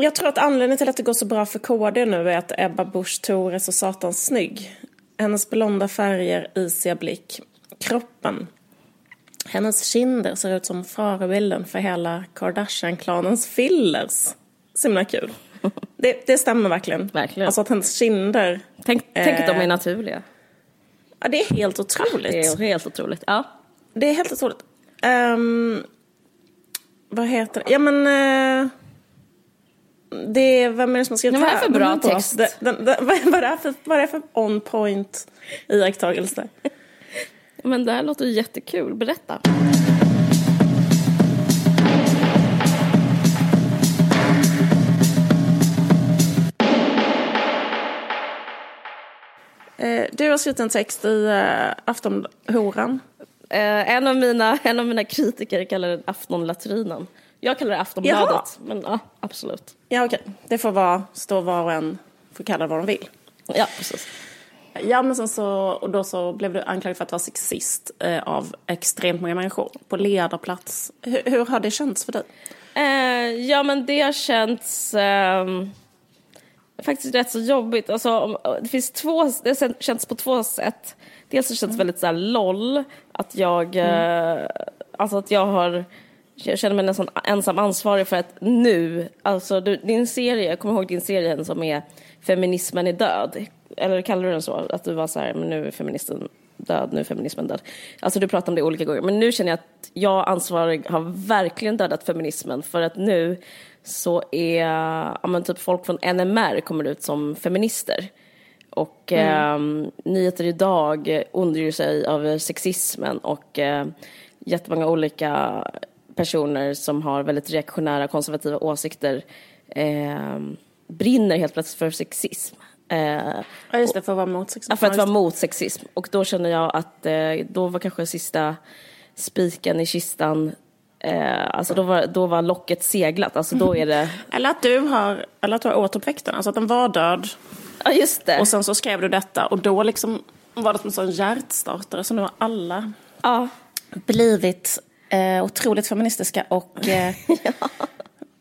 jag tror att anledningen till att det går så bra för KD nu är att Ebba Busch Thor är så satans snygg. Hennes blonda färger, isiga blick, kroppen. Hennes kinder ser ut som förebilden för hela Kardashian-klanens fillers. Så himla kul. Det, det stämmer verkligen. Verkligen. Alltså att hennes kinder... Tänk, tänk att de är Eh. naturliga. Ja, det är helt otroligt. Det är helt otroligt. Ja. Det är helt otroligt. Ehm, vad heter det? Ja men... eh, det är, vem är det som har skrivit vad är det för bra text? Den, den, den, vad, är för, vad är det för on point iakttagelse? Men det här låter jättekul. Berätta. Eh, du har skrivit en text i uh, Aftonhoran. Eh, en, av mina, en av mina kritiker kallar den aftonlatrinen. Jag kallar det Aftonbladet. Jaha. Men ja, absolut. Ja okej, det får vara, stå var och en får kalla det vad de vill. Ja, precis. Ja men sen så, och då så blev du anklagad för att vara sexist eh, av extremt många människor på ledarplats. Hur, hur har det känts för dig? Eh, ja, men det har känts ehm, faktiskt rätt så jobbigt. Alltså, om- det finns två, det har känts på två sätt. Dels så känns det väldigt så här LOL, att jag, eh, alltså att jag har jag känner mig nästan ensam ansvarig för att nu, alltså du, din serie, jag kommer ihåg din serie som är Feminismen är död. Eller kallar du den så? Att du var så här, men nu är feministen död, nu är feminismen död. Alltså du pratar om det olika gånger. Men nu känner jag att jag ansvarig har verkligen dödat feminismen för att nu så är, ja men typ folk från NMR kommer ut som feminister. Och eh, Nyheter Idag ondgör sig över sexismen och eh, jättemånga olika personer som har väldigt reaktionära konservativa åsikter eh, brinner helt plötsligt för sexism. Eh, Ja just det, för att vara mot sexism. För att vara mot sexism. Och då känner jag att eh, då var kanske sista spiken i kistan, eh, alltså då var, då var locket seglat. Alltså då är det. Eller att du har, eller att du har återuppväckt den, alltså att den var död. ja just det. Och sen så skrev du detta och då liksom var det som en sån hjärtstartare så nu har alla ja. blivit eh, otroligt feministiska och eh,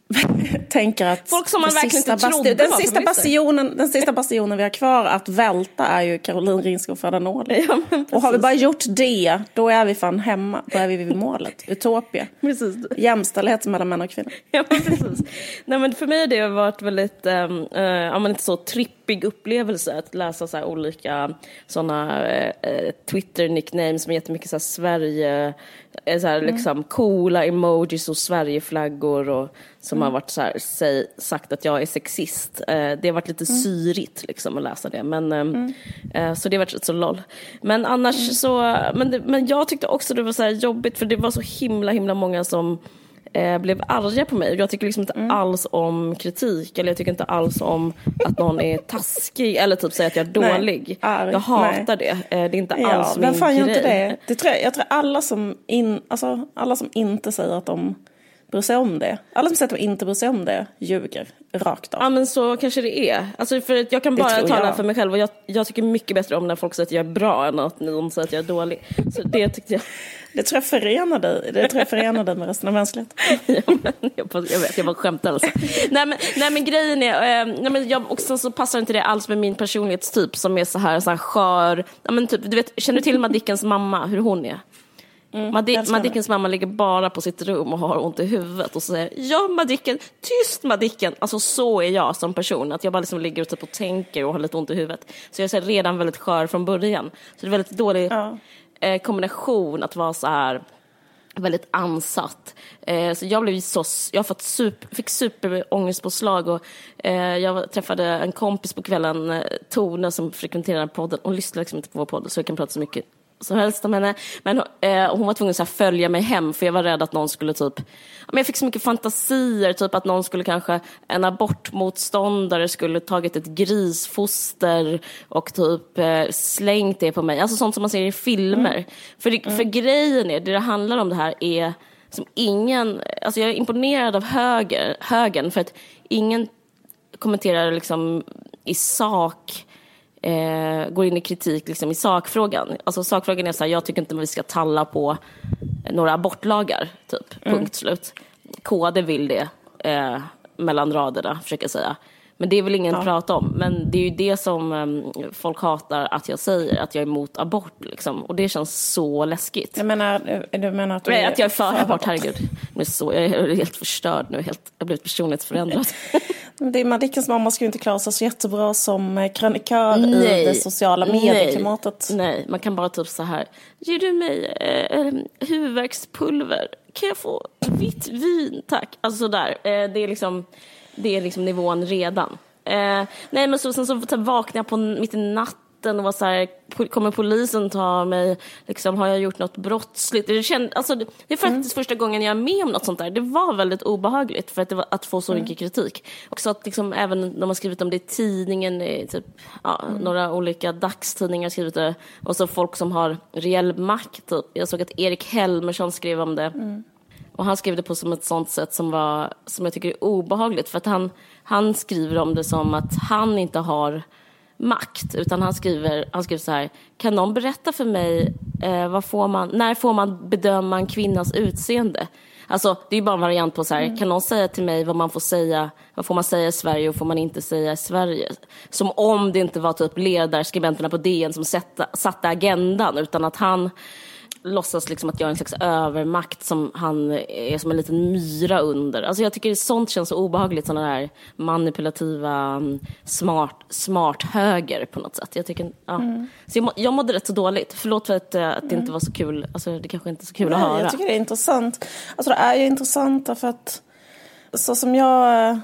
tänker att Folk som man verkligen inte trodde den, sista bastionen, den sista bastionen vi har kvar att välta är ju Caroline Ringskog Ferranola. Ja, och har vi bara gjort det, då är vi fan hemma. Då är vi vid målet. Utopia. Precis. Jämställdhet mellan män och kvinnor. Ja, men precis. Nej, men för mig har det varit väldigt, uh, ja, men inte så trippig upplevelse att läsa så olika sådana uh, Twitter-nicknames med jättemycket så här Sverige, eh, så här, liksom coola emojis och Sverigeflaggor och som har varit så här, säg, sagt att jag är sexist. Eh, det har varit lite syrigt liksom att läsa det. Men, ehm, eh, så det har varit så loll. Men annars så, men, det, men jag tyckte också det var så här jobbigt för det var så himla himla många som eh, blev arga på mig. Jag tycker liksom inte alls om kritik eller jag tycker inte alls om att någon är taskig eller typ säger att jag är Nej, dålig. arg, jag hatar det. Eh, det är inte Ja, alls min fan grej. inte det? det tror jag, jag tror alla som, in, alltså, alla som inte säger att de bryr sig om det. Alla som säger att de inte bryr sig om det ljuger rakt av. Ja men så kanske det är. Alltså för jag kan bara tala jag. för mig själv och jag, jag tycker mycket bättre om när folk säger att jag är bra än att någon säger att jag är dålig. Så det tyckte jag. Det tror jag förenar dig, det tror jag förenar dig med resten av mänskligheten. Ja, jag, vet, jag bara skämtar alltså. nej, men, nej men grejen är, eh, nej, men jag, och sen så passar inte det alls med min personlighetstyp som är så här, så här skör. Ja, men typ, du vet, känner du till Madickens mamma, hur hon är? Madi- älskar Madickens mamma ligger bara på sitt rum och har ont i huvudet och säger ja Madicken, tyst Madicken. Alltså så är jag som person, att jag bara liksom ligger och, typ och tänker och har lite ont i huvudet. Så jag är så redan väldigt skör från början. Så det är väldigt dålig Ja eh, kombination att vara så här väldigt ansatt. Eh, så jag blev så, jag fått super, fick superångestpåslag och eh, jag träffade en kompis på kvällen, eh, Tone, som frekventerar podden. Hon lyssnar liksom inte på vår podd så jag kan prata så mycket som helst om henne. Men eh, hon var tvungen att följa mig hem för jag var rädd att någon skulle typ, men jag fick så mycket fantasier, typ att någon skulle kanske, en abortmotståndare skulle tagit ett grisfoster och typ eh, slängt det på mig. Alltså sånt som man ser i filmer. För, det- för grejen är, det det handlar om det här är som ingen, alltså jag är imponerad av höger, högern för att ingen kommenterar liksom i sak eh, går in i kritik liksom i sakfrågan. Alltså sakfrågan är så här, jag tycker inte att vi ska talla på några abortlagar, typ. Punkt slut. KD vill det. Eh, mellan raderna, försöker jag säga. Men det är väl ingen ja. prata om. Men det är ju det som um, folk hatar att jag säger, att jag är emot abort. Liksom. Och det känns så läskigt. Jag menar, du menar att du Nej, att jag är för, för abort, herregud. Nu är så, jag är helt förstörd nu, helt, jag har blivit personlighetsförändrad. det är Madickens mamma skulle inte klara sig så jättebra som eh, krönikör Nej. i det sociala medieklimatet. Nej. Nej, man kan bara typ så här, ger du mig eh, eh, huvudvärkspulver? Kan jag få vitt vin, tack? Alltså sådär, eh, det är liksom det är liksom nivån redan. Eh, nej men så, sen så, så vaknade jag på mitt i natten och var så här, kommer polisen ta mig, liksom, har jag gjort något brottsligt? Det, känd, alltså, det är faktiskt mm. första gången jag är med om något sånt där. Det var väldigt obehagligt för att, det var, att få så mm. mycket kritik. Och så att liksom, även de har skrivit om det i tidningen, i typ, ja, mm. några olika dagstidningar har skrivit det. Och så folk som har reell makt. Typ. Jag såg att Erik Helmersson skrev om det. Och han skrev det på som ett sånt sätt som, var, som jag tycker är obehagligt. För att han, han skriver om det som att han inte har makt. Utan han skriver, han skriver så här. Kan någon berätta för mig, eh, vad får man, när får man bedöma en kvinnas utseende? Alltså, det är bara en variant på så här, mm. kan någon säga till mig vad man får säga, vad får man säga i Sverige och får man inte säga i Sverige? Som om det inte var typ ledarskribenterna på DN som satte, satte agendan, utan att han låtsas liksom att jag är en slags övermakt som han är som en liten myra under. Alltså jag tycker sånt känns så obehagligt, sådana där manipulativa mm, smart, smart höger på något sätt. Jag, tycker, ja. Mm. så jag, må, jag mådde rätt så dåligt. Förlåt för att, eh, att det mm. inte var så kul. Alltså det kanske inte är så kul Nej, att höra. Jag tycker det är intressant. Alltså det är ju intressant därför att så som jag eh,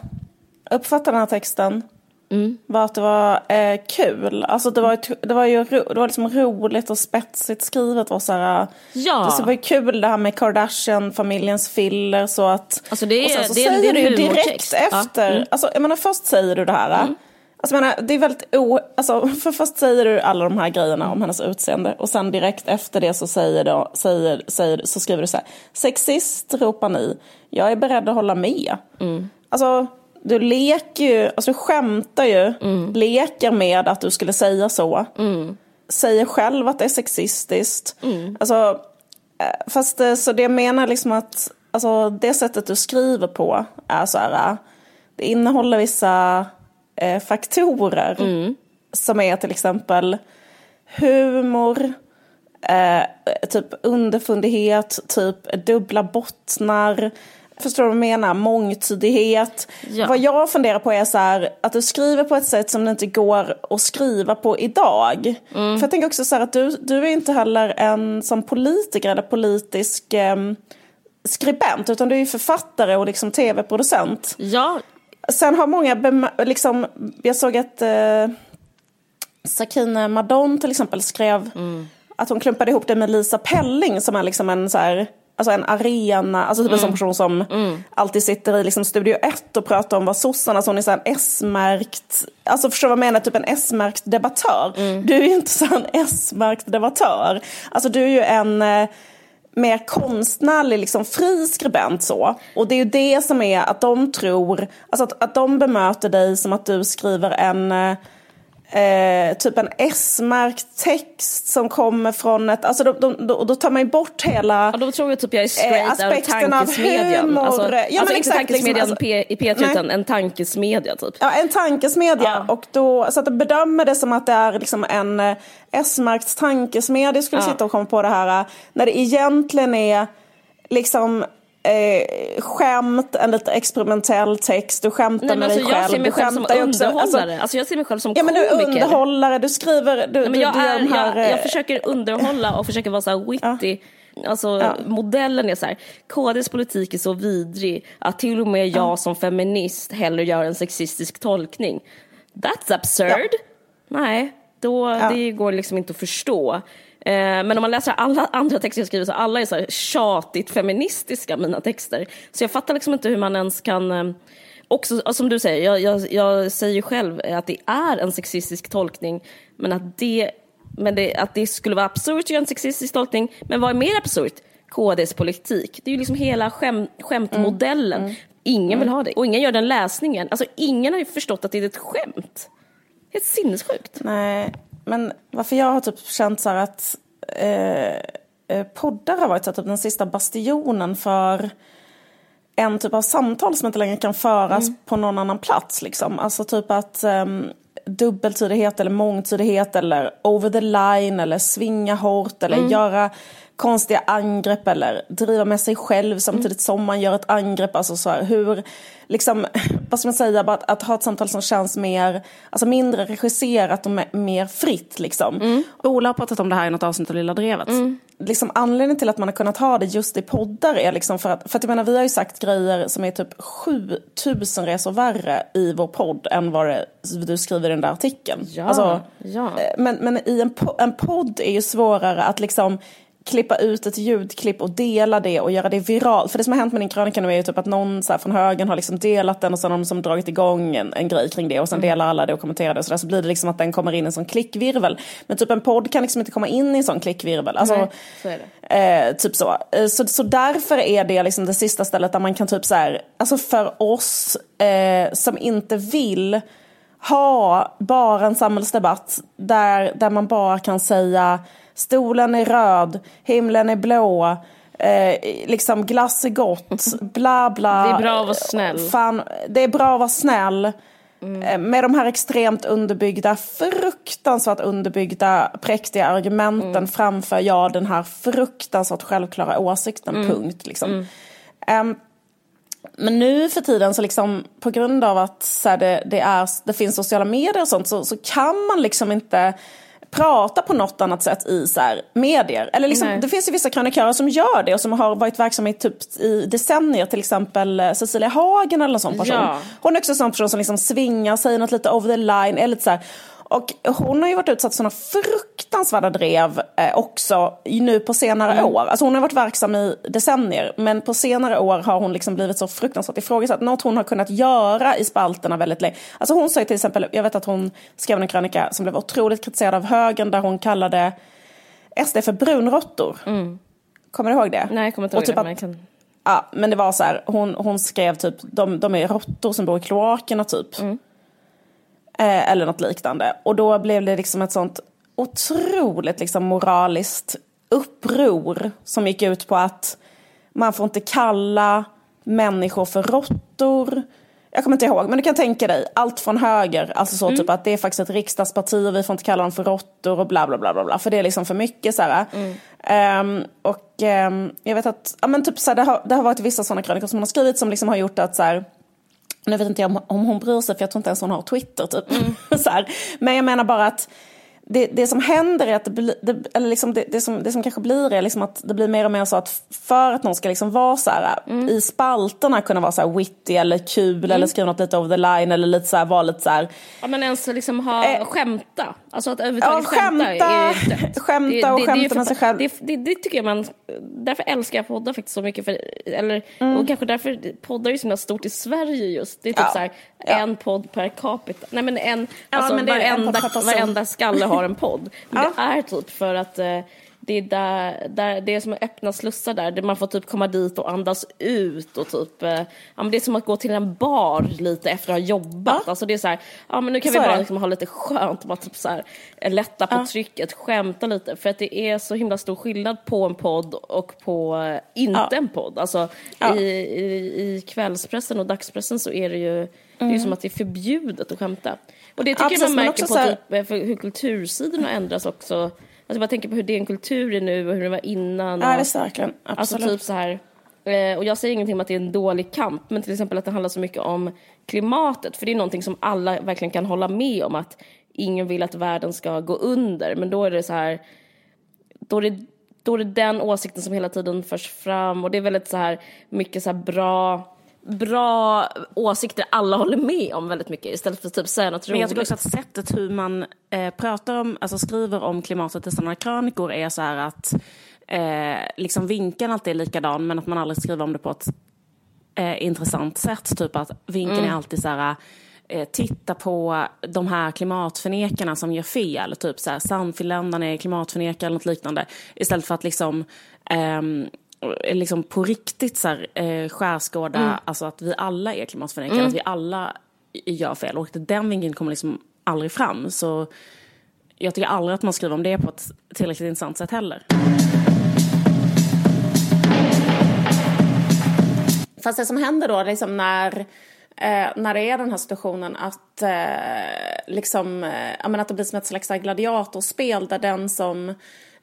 uppfattar den här texten Mm. Var att det var eh, kul. Alltså det var, det var ju det var liksom roligt och spetsigt skrivet. Och så här, ja. Det var ju kul det här med Kardashian-familjens filler. Så att, alltså det är, och sen så det säger du ju direkt efter. Ja. Mm. Alltså, jag menar, först säger du det här. Mm. Alltså, jag menar, det är väldigt o... Alltså, för först säger du alla de här grejerna om hennes utseende. Och sen direkt efter det så, säger du, säger, säger, så skriver du så här. Sexist ropar ni. Jag är beredd att hålla med. Mm. Alltså du leker ju, alltså du skämtar ju, mm. leker med att du skulle säga så. Mm. Säger själv att det är sexistiskt. Mm. Alltså, eh, fast det, så det menar liksom att alltså, det sättet du skriver på är så här, det innehåller vissa eh, faktorer. Mm. Som är till exempel humor, eh, typ underfundighet, typ dubbla bottnar Förstår du vad jag menar? Mångtydighet. Ja. Vad jag funderar på är så här, att du skriver på ett sätt som det inte går att skriva på idag. Mm. För jag tänker också så här att du, du är inte heller en som politiker eller politisk eh, skribent, utan du är författare och liksom tv-producent. Ja. Sen har många, liksom, jag såg att eh, Sakine Madon till exempel skrev mm. att hon klumpade ihop det med Lisa Pelling som är liksom en så här alltså en arena, alltså typ en sån mm. person som mm. alltid sitter i liksom Studio 1 och pratar om vad sossarna, så hon är så en S-märkt, alltså förstår vad jag menar, typ en S-märkt debattör. Mm. Du är ju inte så en S-märkt debattör. Alltså du är ju en eh, mer konstnärlig, liksom fri skribent så. Och det är ju det som är att de tror, alltså att, att de bemöter dig som att du skriver en eh, eh, typ en S-märkt text som kommer från ett, alltså då, då, då, tar man ju bort hela ja, Då tror jag typ jag är straight eh, out tankesmedjan. Alltså, ja, alltså inte exakt, tankesmedjan liksom, i P3 nej. utan en tankesmedja typ. Ja, en tankesmedja. Ja. Och då, så att de bedömer det som att det är liksom en eh, S-märkt tankesmedja skulle ja. sitta och komma på det här. Eh, när det egentligen är liksom eh, skämt, en lite experimentell text, du skämtar Nej, med alltså, dig själv. Jag ser mig själv som underhållare. Alltså, alltså, jag ser mig själv som ja, men du underhållare, du skriver, du, Nej, men jag, du, är, här, jag, jag, försöker underhålla och försöker vara så här witty. Ja. Alltså ja. modellen är så här, KDs politik är så vidrig att till och med jag ja. som feminist hellre gör en sexistisk tolkning. That's absurd. Nej, då, det går liksom inte att förstå. Eh, men om man läser alla andra texter jag skriver så alla är så här tjatigt feministiska, mina texter. Så jag fattar liksom inte hur man ens kan eh, Också, som du säger, jag, jag, jag säger själv att det är en sexistisk tolkning, men att det, men det, att det skulle vara absurt att göra en sexistisk tolkning. Men vad är mer absurt? KDs politik. Det är ju liksom hela skäm, skämtmodellen. Mm. Mm. Ingen vill mm. ha det. Och ingen gör den läsningen. Alltså ingen har ju förstått att det är ett skämt. Helt sinnessjukt. Nej, men varför jag har typ känt så här att eh, eh, poddar har varit så typ den sista bastionen för en typ av samtal som inte längre kan föras mm. på någon annan plats. Liksom. Alltså typ att um, dubbeltydighet eller mångtydighet eller over the line eller svinga hårt eller mm. göra konstiga angrepp eller driva med sig själv samtidigt som man gör ett angrepp. Alltså så här, hur, liksom, vad ska man säga, att, att, ha ett samtal som känns mer, alltså mindre regisserat och mer fritt liksom. Mm. Ola har pratat om det här i något avsnitt av Lilla Drevet. Mm. Liksom, anledningen till att man har kunnat ha det just i poddar är liksom för att, för att jag menar vi har ju sagt grejer som är typ 7000 resor värre i vår podd än vad det, du skriver i den där artikeln. Ja, alltså, ja. Men, men i en, en podd är ju svårare att liksom klippa ut ett ljudklipp och dela det och göra det viralt. För det som har hänt med din krönika nu är ju typ att någon så från högen har liksom delat den och sen har de som dragit igång en, en grej kring det och sen mm. delar alla det och kommenterar det och så, där, så blir det liksom att den kommer in i en sån klickvirvel. Men typ en podd kan liksom inte komma in i en sån klickvirvel. Alltså, Nej, så är det. Eh, typ så. Eh, så. Så därför är det liksom det sista stället där man kan typ så här, alltså för oss eh, som inte vill ha bara en samhällsdebatt där, där man bara kan säga stolen är röd, himlen är blå, eh, liksom glass är gott, bla bla. Det är bra att vara snäll. Fan, det är bra att vara snäll. Mm. Eh, med de här extremt underbyggda, fruktansvärt underbyggda, präktiga argumenten mm. framför jag den här fruktansvärt självklara åsikten, mm. punkt. Liksom. Um, men nu för tiden så liksom på grund av att så här, det, det, är, det finns sociala medier och sånt så, så kan man liksom inte prata på något annat sätt i så här, medier. Eller liksom, det finns ju vissa krönikörer som gör det och som har varit verksamma i, typ, i decennier. Till exempel eh, Cecilia Hagen eller en sån person. Ja. Hon är också en sån person som liksom svingar, säger något lite over the line. Är lite så här, och hon har ju varit utsatt för sådana fruktansvärda drev eh, också nu på senare mm. år. Alltså hon har varit verksam i decennier men på senare år har hon liksom blivit så fruktansvärt ifrågasatt. Något hon har kunnat göra i spalterna väldigt länge. Alltså hon sa till exempel, jag vet att hon skrev en krönika som blev otroligt kritiserad av högern där hon kallade SD för brunråttor. Mm. Kommer du ihåg det? Nej, jag kommer inte ihåg typ det. Att, kan... Ja, men det var så här, hon, hon skrev typ, de, de är råttor som bor i kloakerna typ. Mm. Eh, eller något liknande. Och då blev det liksom ett sånt otroligt liksom moraliskt uppror som gick ut på att man får inte kalla människor för råttor. Jag kommer inte ihåg, men du kan tänka dig allt från höger, alltså så mm. typ att det är faktiskt ett riksdagsparti och vi får inte kalla dem för råttor och bla bla bla bla bla för det är liksom för mycket så här. Mm. Um, och um, jag vet att, ja men typ så här, det, har, det har varit vissa sådana krönikor som hon har skrivit som liksom har gjort att så här, nu vet inte jag om, om hon bryr sig för jag tror inte ens hon har Twitter typ. Mm. så här. Men jag menar bara att det, det som händer är att det, blir, det, eller liksom det, det, som, det som kanske blir är liksom att det blir mer och mer så att för att någon ska liksom vara så här mm. i spalterna kunna vara så här witty eller kul mm. eller skriva något lite over the line eller lite så här, vara lite så här. Ja men ens liksom ha, eh, skämta. Alltså att överhuvudtaget ja, skämta, skämta är dött. Skämta och det, skämta med sig själv. Det, det, det, tycker jag man, därför älskar jag poddar faktiskt så mycket. För, eller, mm. Och kanske därför poddar är så himla stort i Sverige just. Det är typ ja. så här, en podd per capita. Nej men en, ja, alltså men varenda, varenda skalle har en podd. Men ja. det är typ för att eh, det är, där, där, det är som öppna slussar där, man får typ komma dit och andas ut och typ, eh, ja men det är som att gå till en bar lite efter att ha jobbat. Ja. Alltså det är så här, ja men nu kan så vi bara liksom ha lite skönt, bara typ så här, lätta på ja. trycket, skämta lite. För att det är så himla stor skillnad på en podd och på eh, inte ja. en podd. Alltså i, i, i kvällspressen och dagspressen så är det ju, mm. det är ju som att det är förbjudet att skämta. Och det tycker jag man märker på typ, hur kultursidorna ändras också Alltså jag tänker på hur din kultur är nu och hur det var innan. Och, ja, det är verkligen. Absolut. Alltså typ så här. Eh, och jag säger ingenting om att det är en dålig kamp, men till exempel att det handlar så mycket om klimatet. För det är någonting som alla verkligen kan hålla med om att ingen vill att världen ska gå under. Men då är det så här, då är det, då är det den åsikten som hela tiden förs fram och det är väldigt så här mycket så här bra bra åsikter alla håller med om väldigt mycket istället för att typ säga något roligt. Men jag tycker också att sättet hur man eh, pratar om, alltså skriver om klimatet i sådana krönikor är så här att eh, liksom vinkeln alltid är likadan men att man aldrig skriver om det på ett eh, intressant sätt. Typ att vinkeln mm. är alltid så här eh, titta på de här klimatförnekarna som gör fel, typ så här, Sannfinländarna är klimatförnekare eller något liknande. Istället för att liksom um, liksom på riktigt så här, eh, skärskåda, mm. alltså att vi alla är klimatförnekare, mm. att vi alla gör fel. Och den vinkeln kommer liksom aldrig fram. Så jag tycker aldrig att man skriver om det på ett tillräckligt intressant sätt heller. Fast det som händer då, liksom när, eh, när det är den här situationen att, eh, liksom, eh, att det blir som ett slags gladiatorspel där den som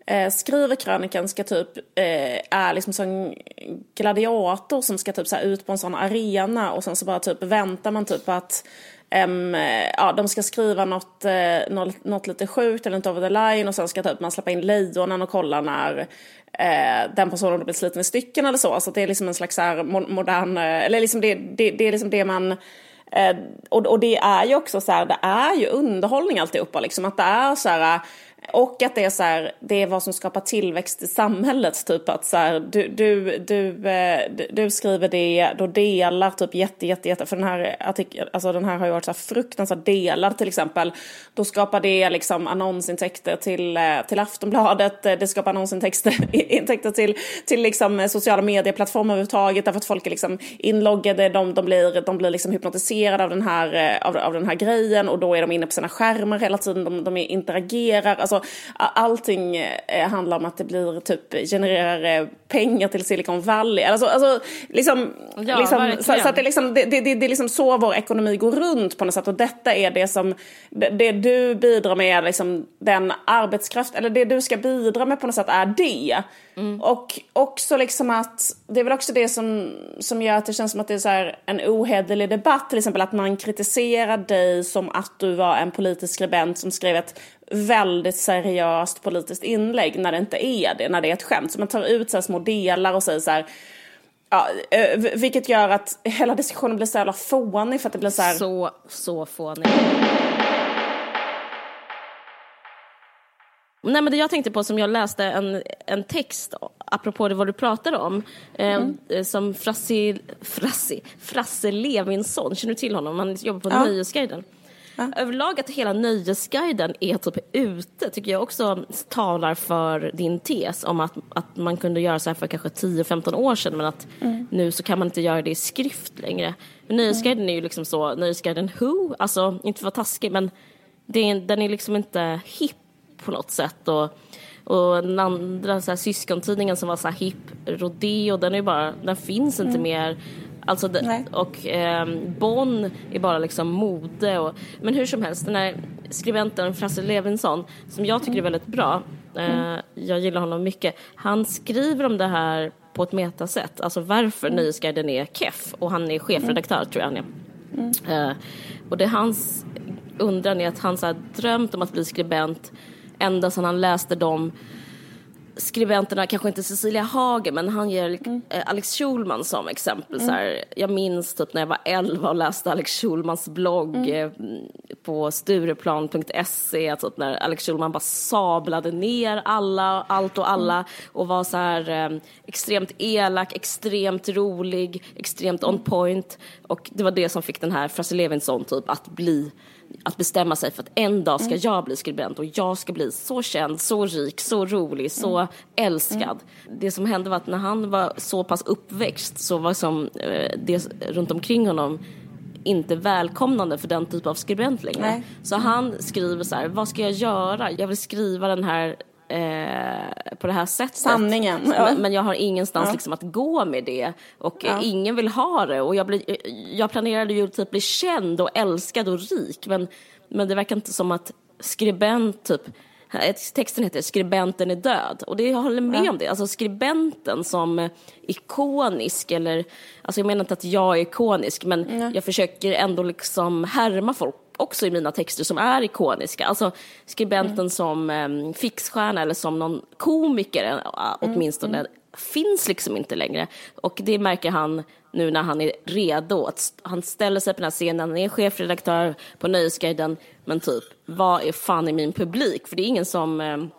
eh, skriver krönikan ska typ, eh, är liksom som gladiator som ska typ så ut på en sån arena och sen så bara typ väntar man typ på att Um, ja, de ska skriva något, uh, något, något lite sjukt eller inte over the line och sen ska typ man släppa in lejonen och kolla när uh, den personen blir sliten i stycken eller så. Så det är liksom en slags här modern, eller liksom det, det, det, är liksom det man och, och det är ju också så här, det är ju underhållning alltihopa liksom. Att det är så här, och att det är så här, det är vad som skapar tillväxt i samhället. Typ att så här, du, du, du, eh, du skriver det, då delar typ jätte, jätte, jätte. För den här artikeln, alltså den här har ju varit så här fruktansvärt delad till exempel. Då skapar det liksom annonsintäkter till, eh, till Aftonbladet. Eh, det skapar annonsintäkter intäkter till, till liksom sociala medieplattformar överhuvudtaget. Därför att folk är liksom inloggade, de, de blir, de blir liksom hypnotiserade av den, här, av, av den här grejen. Och då är de inne på sina skärmar hela tiden, de, de interagerar. Alltså, Alltså, allting eh, handlar om att det blir typ genererar pengar till Silicon Valley. Alltså, alltså liksom, ja, liksom så, så, att det, liksom, det, det, det, är liksom så vår ekonomi går runt på något sätt. Och detta är det som, det, det du bidrar med liksom den arbetskraft, eller det du ska bidra med på något sätt är det. Mm. Och också liksom att, det är väl också det som, som gör att det känns som att det är så en ohederlig debatt. Till exempel att man kritiserar dig som att du var en politisk skribent som skrev ett väldigt seriöst politiskt inlägg när det inte är det, när det är ett skämt. Så man tar ut så små delar och säger så här, Ja, eh, vilket gör att hela diskussionen blir så jävla fånig för att det blir så här... Så, så fånig. Nej, men det jag tänkte på som jag läste en, en text apropå det vad du pratade om eh, mm. eh, som Frassi, Frassi, Frasse Levinsson, känner du till honom? Han jobbar på ja. Nöjesguiden. Ja. Överlag att hela Nöjesguiden är typ ute tycker jag också talar för din tes om att, att man kunde göra så här för kanske 10-15 år sedan men att mm. nu så kan man inte göra det i skrift längre. Men Nöjesguiden mm. är ju liksom så, Nöjesguiden Who, alltså inte för att vara taskig men det den är liksom inte hipp på något sätt. Och, och den andra så här, syskontidningen som var så här hipp, Rodeo, den, är bara, den finns inte mm. mer. Alltså det, och eh, Bonn är bara liksom mode. Och, men hur som helst, den här skribenten Frasse Levinson, som jag tycker är väldigt bra, eh, mm. jag gillar honom mycket, han skriver om det här på ett metasätt, alltså varför mm. Nöjesguiden är keff och han är chefredaktör mm. tror jag han är. Mm. Eh, och det hans undran är att han så drömt om att bli skribent ända sedan han läste de skribenterna, kanske inte Cecilia Hagen, men han ger mm. Alex Schulman som exempel. Mm. Så här, jag minns typ när jag var 11 och läste Alex Schulmans blogg mm. Eh, på stureplan.se, typ när Alex Schulman bara sablade ner alla, allt och alla mm. och var så här eh, extremt elak, extremt rolig, extremt on point. Och det var det som fick den här Frasse Levinson typ att bli att bestämma sig för att en dag ska mm. jag bli skribent och jag ska bli så känd, så rik, så rolig, så mm. älskad. Mm. Det som hände var att när han var så pass uppväxt så var som eh, det runt omkring honom inte välkomnande för den typ av skribent längre. Nej. Så han skriver så här, vad ska jag göra? Jag vill skriva den här eh, på det här sättet. Sanningen. Ja. Men, jag har ingenstans ja. liksom att gå med det och ja. ingen vill ha det och jag, blir, jag planerade ju typ bli känd och älskad och rik men, men det verkar inte som att skribent typ Texten heter Skribenten är död och det, jag håller med ja. om det. Alltså skribenten som ikonisk eller, alltså jag menar inte att jag är ikonisk men mm. jag försöker ändå liksom härma folk också i mina texter som är ikoniska. Alltså skribenten mm. som um, fixstjärna eller som någon komiker uh, åtminstone mm. finns liksom inte längre. Och det märker han nu när han är redo. Att han ställer sig på den här scenen, han är chefredaktör på Nöjesguiden, men typ, vad är fan i min publik? För det är ingen som um,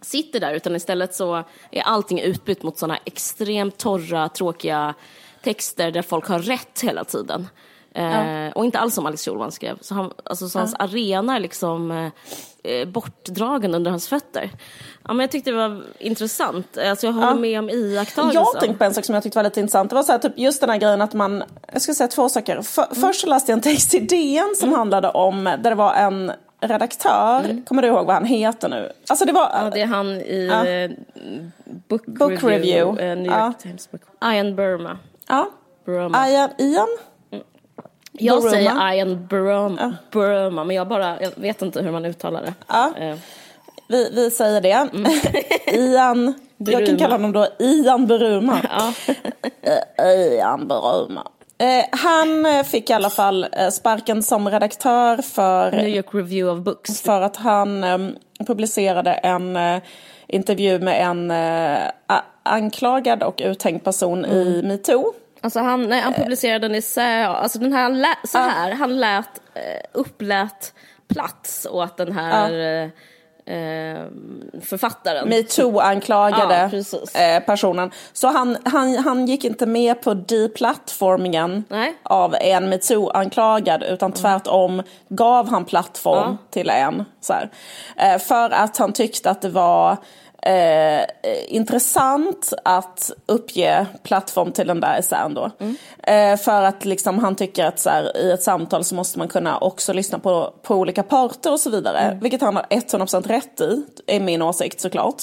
sitter där, utan istället så är allting utbytt mot sådana extremt torra, tråkiga texter där folk har rätt hela tiden. Eh, och inte alls som Alex Schulman skrev. Så, han, alltså, så hans arena är liksom eh, eh, bortdragen under hans fötter. Ja, men jag tyckte det var intressant. Alltså, jag håller ja. med om iakttagelsen. Jag tänkte på en sak som jag tyckte var lite intressant. Det var så här, typ, just den här grejen att man, jag ska säga två saker. För, mm. Först så läste jag en text i DN som mm. handlade om, där det var en redaktör, mm. kommer du ihåg vad han heter nu? Alltså det var... Ja, det är han i ja. book, book, Review, review. Uh, New York ja. Times Book. Ian Burma. Ja, Burma. Ian, Ian? Jag Burma. säger Ian Burma, Burma, men jag bara, jag vet inte hur man uttalar det. Ja. Eh, Vi, vi säger det. Mm. Ian, jag kan Buruma. kalla honom då Ian Buruma. Ja. Ian Buruma. Eh, han eh, fick i alla fall sparken som redaktör för, New York Review of Books. för att han eh, publicerade en eh, intervju med en anklagad och uthängd person Mm. i metoo. Alltså han, nej, han publicerade den i Sä, alltså den här, lä, så här, han lät, eh, upplät plats åt den här eh, eh, författaren. Metoo-anklagade Ja, eh, personen. Så han, han, han gick inte med på deplattformingen av en metoo-anklagad utan tvärtom gav han plattform till en. Så. Eh, för att han tyckte att det var eh, intressant att uppge plattform till den där essän då. Eh, för att liksom, han tycker att så här, i ett samtal så måste man kunna också lyssna på, på olika parter och så vidare. Vilket han har 100% rätt i, är min åsikt såklart.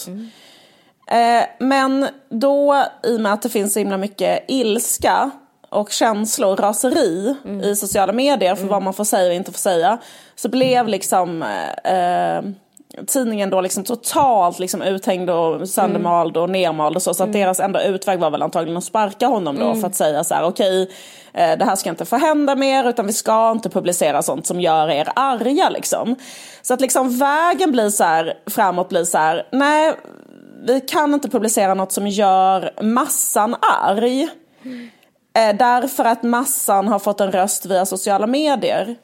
Eh, men då, i och med att det finns så himla mycket ilska och känslor, raseri i sociala medier för vad man får säga och inte får säga. Så blev liksom eh, eh, tidningen då liksom totalt liksom uthängd och söndermald och nermald och så. Så att deras enda utväg var väl antagligen att sparka honom då för att säga så här okej eh, det här ska inte få hända mer utan vi ska inte publicera sånt som gör er arga liksom. Så att liksom vägen blir så här framåt blir så här nej vi kan inte publicera något som gör massan arg. Eh, därför att massan har fått en röst via sociala medier.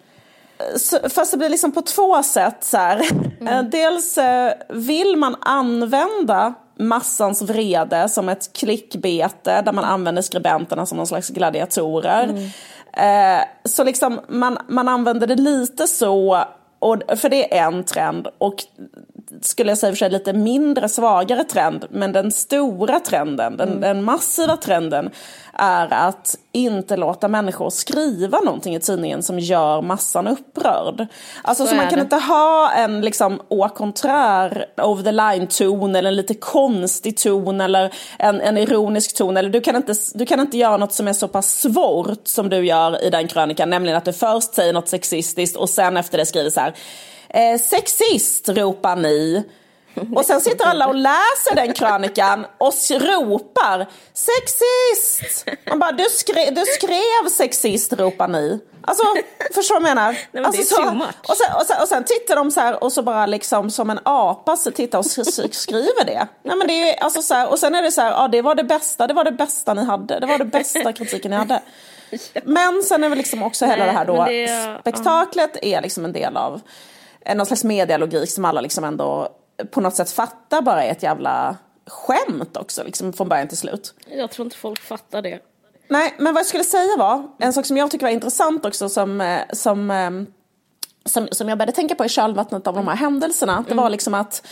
Så, fast det blir liksom på två sätt. Så här. Eh, dels eh, vill man använda massans vrede som ett klickbete där man använder skribenterna som någon slags gladiatorer. Eh, så liksom man, man använder det lite så, och, för det är en trend. Och skulle jag säga för sig lite mindre svagare trend. Men den stora trenden, den, den massiva trenden är att inte låta människor skriva någonting i tidningen som gör massan upprörd. Alltså Så så, man kan det. inte ha en liksom au contraire, over the line ton eller en lite konstig ton eller en, en ironisk ton. Eller du, kan inte, du kan inte göra något som är så pass svårt som du gör i den krönikan. Nämligen att du först säger något sexistiskt och sen efter det skriver så här. Eh, sexist ropar ni. Och sen sitter alla och läser den krönikan och ropar sexist! Man bara, du, skrev, du skrev sexist ropar ni. Alltså, förstår du vad jag menar? men alltså, det är så, much. och, sen, och, sen, och sen tittar de så här och så bara liksom som en apa så tittar och skriver det. Nej, men det är, alltså, så här, och sen är det så här, ja det var det bästa, det var det bästa ni hade, det var det bästa kritiken ni hade. Men sen är väl liksom också hela Nej, det här då, det är- spektaklet är liksom en del av någon slags medialogik som alla liksom ändå på något sätt fattar bara är ett jävla skämt också, liksom från början till slut. Jag tror inte folk fattar det. Nej, men vad jag skulle säga var, en sak som jag tycker var intressant också som, eh, som, eh, som, som jag började tänka på i kölvattnet av de här händelserna, det var liksom att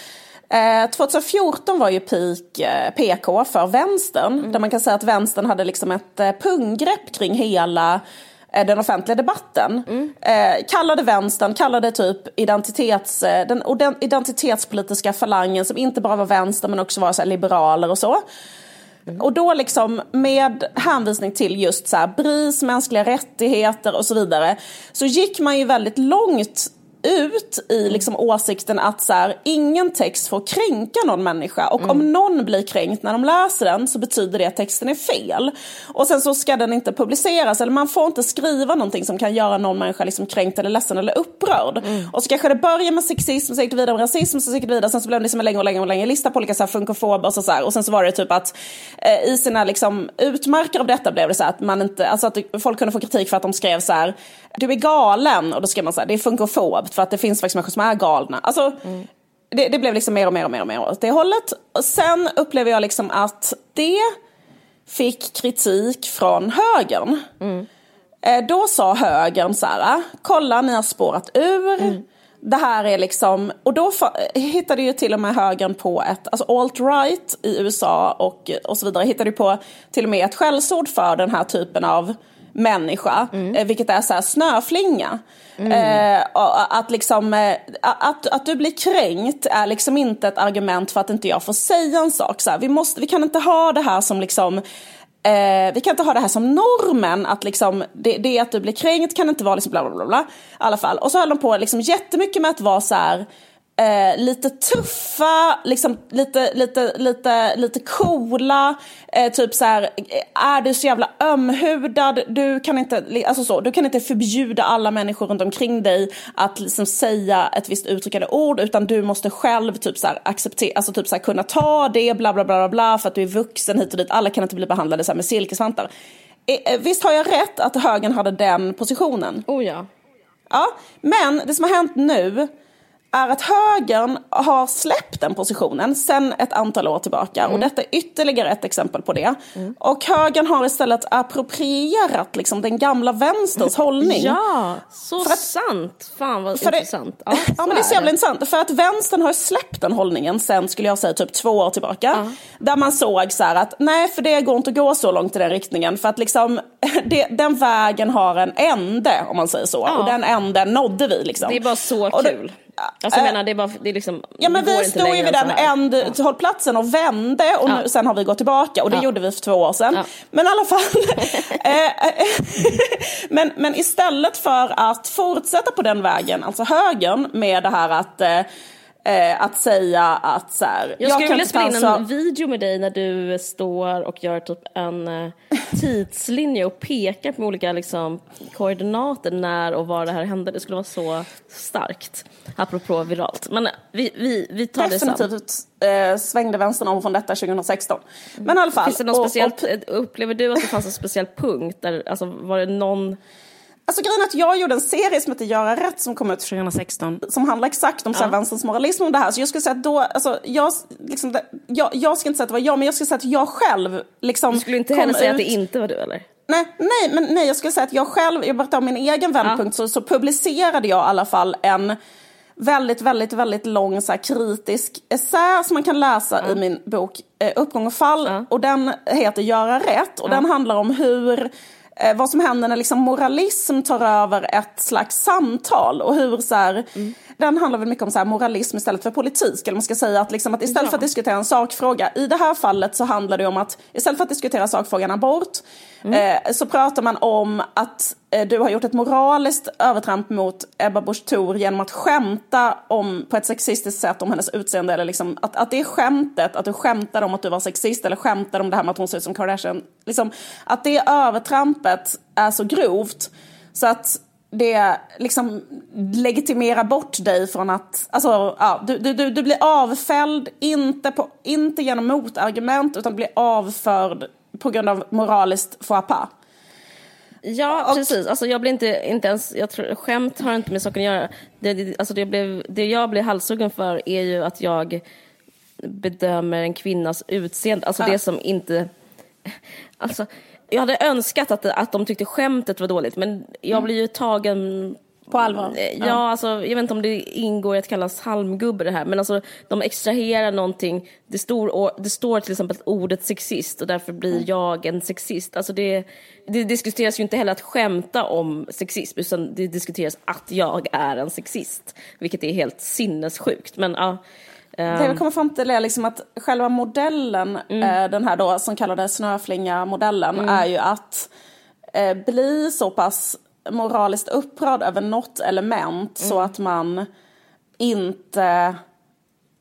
Eh, 2014 var ju peak eh, PK för vänstern, där man kan säga att vänstern hade liksom ett eh, punggrepp kring hela eh, Eh, den offentliga debatten. Eh, kallade vänstern, kallade typ identitets, eh, den identitetspolitiska falangen som inte bara var vänster men också var så här, liberaler och så. Och då liksom med hänvisning till just så här BRIS, mänskliga rättigheter och så vidare. Så gick man ju väldigt långt ut i liksom åsikten att så här, ingen text får kränka någon människa och om någon blir kränkt när de läser den så betyder det att texten är fel. Och sen så ska den inte publiceras eller man får inte skriva någonting som kan göra någon människa liksom kränkt eller ledsen eller upprörd. Och så kanske det börjar med sexism, så gick det vidare med rasism, så gick det vidare, sen så blev det liksom en längre och längre och längre lista på olika så här funkofober och så, så här. Och sen så var det typ att eh, i sina liksom utmarker av detta blev det så här att man inte, alltså att folk kunde få kritik för att de skrev så här du är galen och då ska man säga det är funkofobt för att det finns faktiskt människor som är galna. Alltså, det, det blev liksom mer och mer och mer och mer åt det hållet. Och sen upplever jag liksom att det fick kritik från högern. Eh, Då sa högern så här, kolla ni har spårat ur. Det här är liksom, och då hittade ju till och med högern på ett, alltså alt-right i USA och, och så vidare, hittade ju på till och med ett skällsord för den här typen av människa, eh, vilket är så här snöflinga. Eh, och att, liksom, eh, att, att du blir kränkt är liksom inte ett argument för att inte jag får säga en sak. Så här, vi, måste, vi kan inte ha det här som liksom Eh, vi kan inte ha det här som normen, att liksom, det, det att du blir kränkt kan inte vara liksom bla bla bla. bla I alla fall. Och så höll de på liksom jättemycket med att vara så här, eh, lite tuffa, liksom lite, lite, lite, lite coola. Eh, typ så här, är du så jävla ömhudad? Du kan inte, alltså så, du kan inte förbjuda alla människor runt omkring dig att liksom säga ett visst uttryck eller ord, utan du måste själv typ så här, acceptera, alltså typ så här, kunna ta det, bla bla bla bla, för att du är vuxen hit och dit. Alla kan inte bli behandlade så här med silkesvantar. Eh, visst har jag rätt att högern hade den positionen? Oh ja. Ja, men det som har hänt nu är att högern har släppt den positionen sedan ett antal år tillbaka. Mm. Och detta är ytterligare ett exempel på det. Mm. Och högern har istället approprierat liksom, den gamla vänsterns hållning. Ja, så att, sant. Fan vad intressant. Det, ja, ja men det är så jävla intressant. För att vänstern har släppt den hållningen sen, skulle jag säga, typ två år tillbaka. Uh. Där man såg så här att nej, för det går inte att gå så långt i den riktningen. För att liksom, det, den vägen har en ände, om man säger så. Uh. Och den änden nådde vi. Liksom. Det är bara så kul. Alltså jag menar, det bara, det liksom, Ja men vi stod ju vid den ändhållplatsen och vände och nu, sen har vi gått tillbaka och det ja. gjorde vi för två år sedan. Ja. Men i alla fall. Eh, eh, men, men istället för att fortsätta på den vägen, alltså högern med det här att eh, att säga att så här, Jag skulle vilja spela in en video med dig när du står och gör typ en eh, tidslinje och pekar på olika liksom, koordinater när och var det här hände. Det skulle vara så starkt, apropå viralt. Men eh, vi, vi, vi tar Definitivt det sen. Eh, svängde vänstern om från detta 2016. Men i alla fall. Finns det något och, speciellt, och, upplever du att det fanns en speciell punkt? Där, alltså, var det någon Alltså grejen är att jag gjorde en serie som heter Göra rätt som kom ut 2016. Som handlar exakt om ja. vänsterns moralism och det här. Så jag skulle säga att då, alltså jag, liksom, jag, jag ska inte säga att det var jag, men jag skulle säga att jag själv liksom Du skulle inte heller säga ut... att det inte var du eller? Nej, nej, men nej, jag skulle säga att jag själv, jag berättar om min egen vändpunkt, ja. så, så publicerade jag i alla fall en väldigt, väldigt, väldigt lång så här, kritisk essä som man kan läsa ja. i min bok eh, Uppgång och fall. Ja. Och den heter Göra rätt och den handlar om hur eh, vad som händer när liksom moralism tar över ett slags samtal och hur så här, mm den handlar väl mycket om så här, moralism istället för politik. Eller man ska säga att, liksom, att istället ja. för att diskutera en sakfråga, i det här fallet så handlar det om att istället för att diskutera sakfrågan abort mm. eh, så pratar man om att eh, du har gjort ett moraliskt övertramp mot Ebba Busch Thor genom att skämta om, på ett sexistiskt sätt om hennes utseende. Eller liksom, att, att det är skämtet, att du skämtar om att du var sexist eller skämtar om det här med att hon ser ut som Kardashian. Liksom, att det övertrampet är så grovt så att det liksom legitimerar bort dig från att, alltså ja, du, du, du blir avfälld, inte, på, inte genom motargument utan blir avförd på grund av moraliskt faux pas. Ja, och, precis. Alltså, jag blir inte, inte ens, jag tror, skämt har inte med saken att göra. Det, det, alltså, det, blev, det jag blir halshuggen för är ju att jag bedömer en kvinnas utseende, alltså ja. det som inte... Alltså, jag hade önskat att, att de tyckte skämtet var dåligt, men jag mm. blir ju tagen på allvar? Eh, ja, ja, alltså, jag vet inte om det ingår i att kallas halmgubbe det här, men alltså, de extraherar någonting. Det står, det står till exempel ordet sexist och därför blir mm. jag en sexist. Alltså det, det diskuteras ju inte heller att skämta om sexism, utan det diskuteras att jag är en sexist, vilket är helt sinnessjukt. Men ja, det vi ehm. kommer fram till är liksom att själva modellen, mm. Eh, den här då som kallades snöflinga-modellen, mm. är ju att eh, bli så pass moraliskt upprörd över något element mm. så att man inte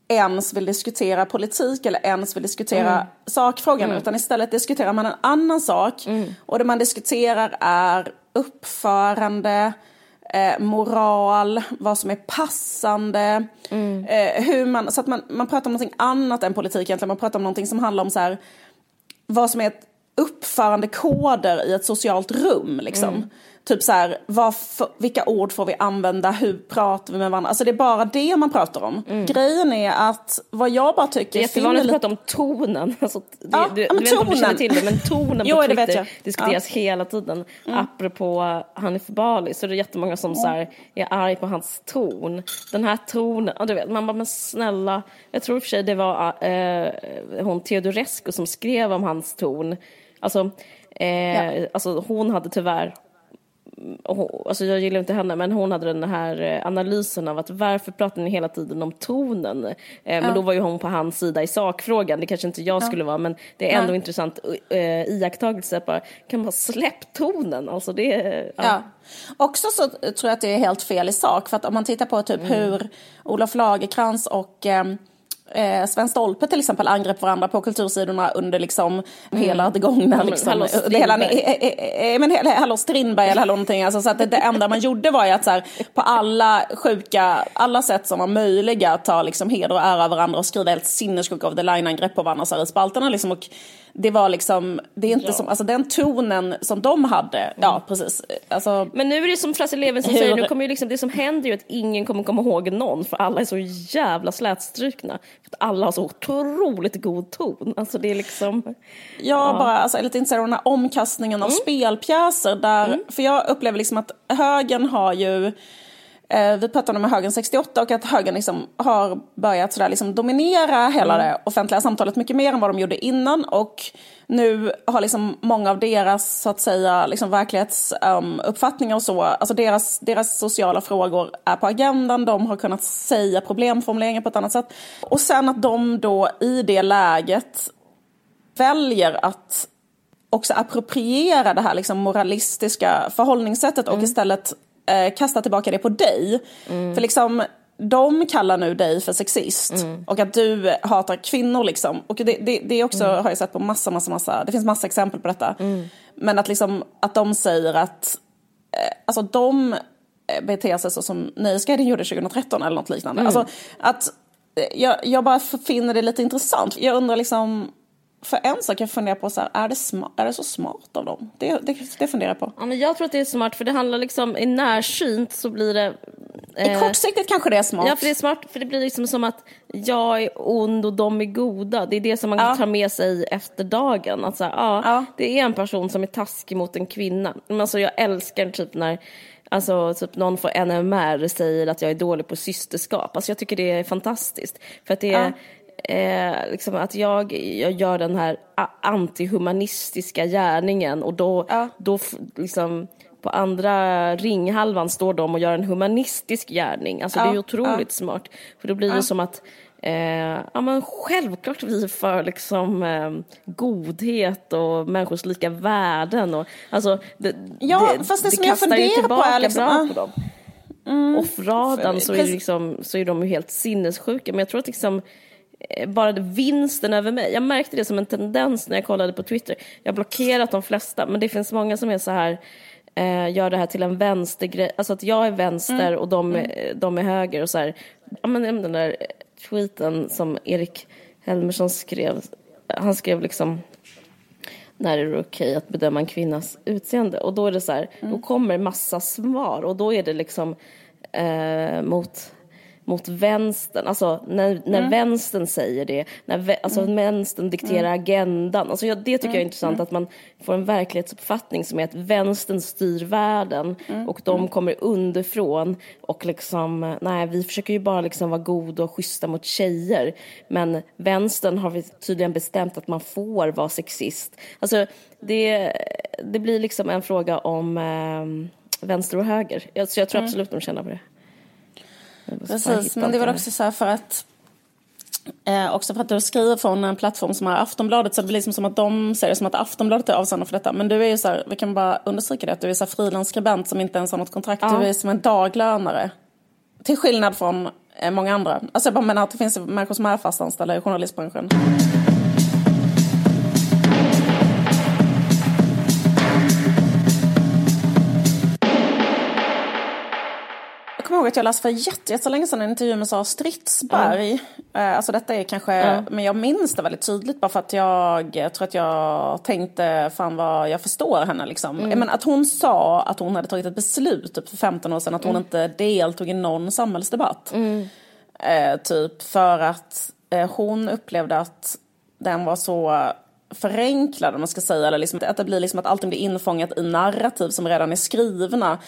ens vill diskutera politik eller ens vill diskutera mm. sakfrågan mm. utan istället diskuterar man en annan sak mm. och det man diskuterar är uppförande, eh, moral, vad som är passande. Mm. Eh, hur man, så att man, man pratar om någonting annat än politik egentligen. Man pratar om någonting som handlar om så här, vad som är ett uppförandekoder i ett socialt rum. Liksom. Mm. Typ så här, för, vilka ord får vi använda, hur pratar vi med varandra? Alltså det är bara det man pratar om. Mm. Grejen är att vad jag bara tycker... Det är jättevanligt att prata om tonen. Alltså, det, ja, du, du vet inte om du känner till det, men tonen jo, på Twitter diskuteras ja. hela tiden. Mm. Apropå Hanif Bali så är det jättemånga som mm. så här, är arg på hans ton. Den här tonen, och du vet, man bara men snälla. Jag tror i och för sig det var eh, hon Teodorescu som skrev om hans ton. Alltså, eh, ja. alltså hon hade tyvärr och, alltså jag gillar inte henne, men hon hade den här eh, analysen av att varför pratar ni hela tiden om tonen? Eh, men ja. då var ju hon på hans sida i sakfrågan, det kanske inte jag ja. skulle vara, men det är ändå ja. intressant eh, iakttagelse att bara, kan man släpp tonen? Alltså det, ja. ja. Också så tror jag att det är helt fel i sak, för att om man tittar på typ mm. hur Olof Lagerkrans och eh, eh, Sven Stolpe till exempel angrep varandra på kultursidorna under liksom mm. hela det gångna. Liksom, Hallå Strindberg. Hela, eh, eh, men hela, Hallå Strindberg eller någonting. Alltså, så att det, det enda man gjorde var ju att så här, på alla sjuka, alla sätt som var möjliga ta liksom heder och ära varandra och skriva helt sinnessjuka of the line-angrepp på varandra så här, i spalterna. Liksom, och det var liksom, det är inte ja. som, alltså den tonen som de hade, mm. ja precis. Alltså, men nu är det som Frasse Levinson säger, nu kommer ju liksom, det som händer ju att ingen kommer komma ihåg någon för alla är så jävla slätstrukna. För att alla har så otroligt god ton. Alltså det är liksom... Ja, ja. bara alltså, lite intresserad av den här omkastningen av mm. spelpjäser där, mm. för jag upplever liksom att högen har ju vi pratade med högern 68 och att högern liksom har börjat sådär liksom dominera hela mm. det offentliga samtalet mycket mer än vad de gjorde innan. Och nu har liksom många av deras så att säga liksom verklighetsuppfattningar um, och så, alltså deras, deras sociala frågor är på agendan, de har kunnat säga problemformuleringar på ett annat sätt. Och sen att de då i det läget väljer att också appropriera det här liksom moralistiska förhållningssättet och mm. istället eh, kasta tillbaka det på dig. Mm. För liksom, de kallar nu dig för sexist mm. och att du hatar kvinnor liksom. Och det, det, det också mm. har jag sett på massa, massa, massa, det finns massa exempel på detta. Mm. Men att liksom, att de säger att, eh, alltså de eh, beter sig så som Nöjesguiden gjorde 2013 eller något liknande. Mm. Alltså att eh, jag, jag bara finner det lite intressant. Jag undrar liksom för en sak jag funderar på, så här, är, det smart, är det så smart av dem? Det, det, det funderar jag på. Ja, men jag tror att det är smart, för det handlar liksom, i närsynt så blir det... Eh, I kortsiktigt kanske det är smart. Ja, för det är smart, för det blir liksom som att jag är ond och de är goda. Det är det som man ja. tar med sig efter dagen. Att så här, ja, ja, det är en person som är taskig mot en kvinna. Men alltså, jag älskar typ när Alltså typ någon får NMR säger att jag är dålig på systerskap. Alltså jag tycker det är fantastiskt. För att det är, ja eh, liksom att jag, jag gör den här antihumanistiska gärningen och då, ja. då liksom på andra ringhalvan står de och gör en humanistisk gärning. Alltså ja. det är otroligt ja. smart. För då blir det som att Eh, ja, men självklart vi för liksom, eh, godhet och människors lika värden. Och, alltså, det, ja, det, fast det, det som jag funderar på är liksom, bra på dem. Mm, Off-radan så, är liksom, så är de ju helt sinnessjuka. Men jag tror att liksom, bara vinsten över mig. Jag märkte det som en tendens när jag kollade på Twitter. Jag har blockerat de flesta, men det finns många som är så här eh, gör det här till en vänstergrej, alltså att jag är vänster mm. och de, mm. de är höger och så här. Ja, men den där tweeten som Erik Helmersson skrev, han skrev liksom när är det okej att bedöma en kvinnas utseende? Och då är det så här, mm. då kommer massa svar och då är det liksom eh, mot mot vänstern, alltså när, när mm. vänstern säger det, när alltså mm. vänstern dikterar mm. agendan. Alltså jag, det tycker jag är mm. intressant, mm. att man får en verklighetsuppfattning som är att vänstern styr världen mm. och de kommer underifrån och liksom, nej vi försöker ju bara liksom vara goda och schyssta mot tjejer men vänstern har vi tydligen bestämt att man får vara sexist. Alltså det, det blir liksom en fråga om eh, vänster och höger. Så jag tror absolut de känner på det. Precis, men det var också så här för att Eh, också för att du skriver från en plattform som är Aftonbladet så det blir liksom som att de ser det som att Aftonbladet är avsändare för detta. Men du är ju så här, vi kan bara understryka det, att du är så frilansskribent som inte ens har något kontrakt. Ja. Du är som en daglönare. Till skillnad från eh, många andra. Alltså jag bara menar att det finns människor som är fastanställda i journalistbranschen. Ihåg att jag läste för jättelänge sedan en intervju med Sara Stridsberg. Mm. Alltså detta är kanske, mm. men jag minns det väldigt tydligt bara för att jag, jag tror att jag tänkte, fan vad jag förstår henne liksom. Mm. Men att hon sa att hon hade tagit ett beslut typ för 15 år sedan att hon mm. inte deltog i någon samhällsdebatt. Mm. Eh, typ för att eh, hon upplevde att den var så förenklad om man ska säga. Eller liksom, att det blir liksom att allting blir infångat i narrativ som redan är skrivna.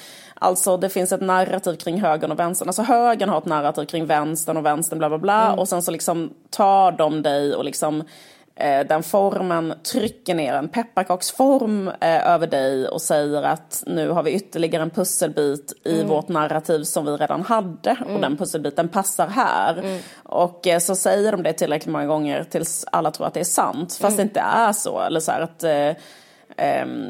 Alltså det finns ett narrativ kring högern och vänstern. Alltså högern har ett narrativ kring vänstern och vänstern bla bla bla. Mm. Och sen så liksom tar de dig och liksom eh, den formen trycker ner en pepparkaksform eh, över dig och säger att nu har vi ytterligare en pusselbit i Mm. vårt narrativ som vi redan hade och den pusselbiten passar här. Mm. Och eh, så säger de det tillräckligt många gånger tills alla tror att det är sant fast Mm. det inte är så. Eller så att eh,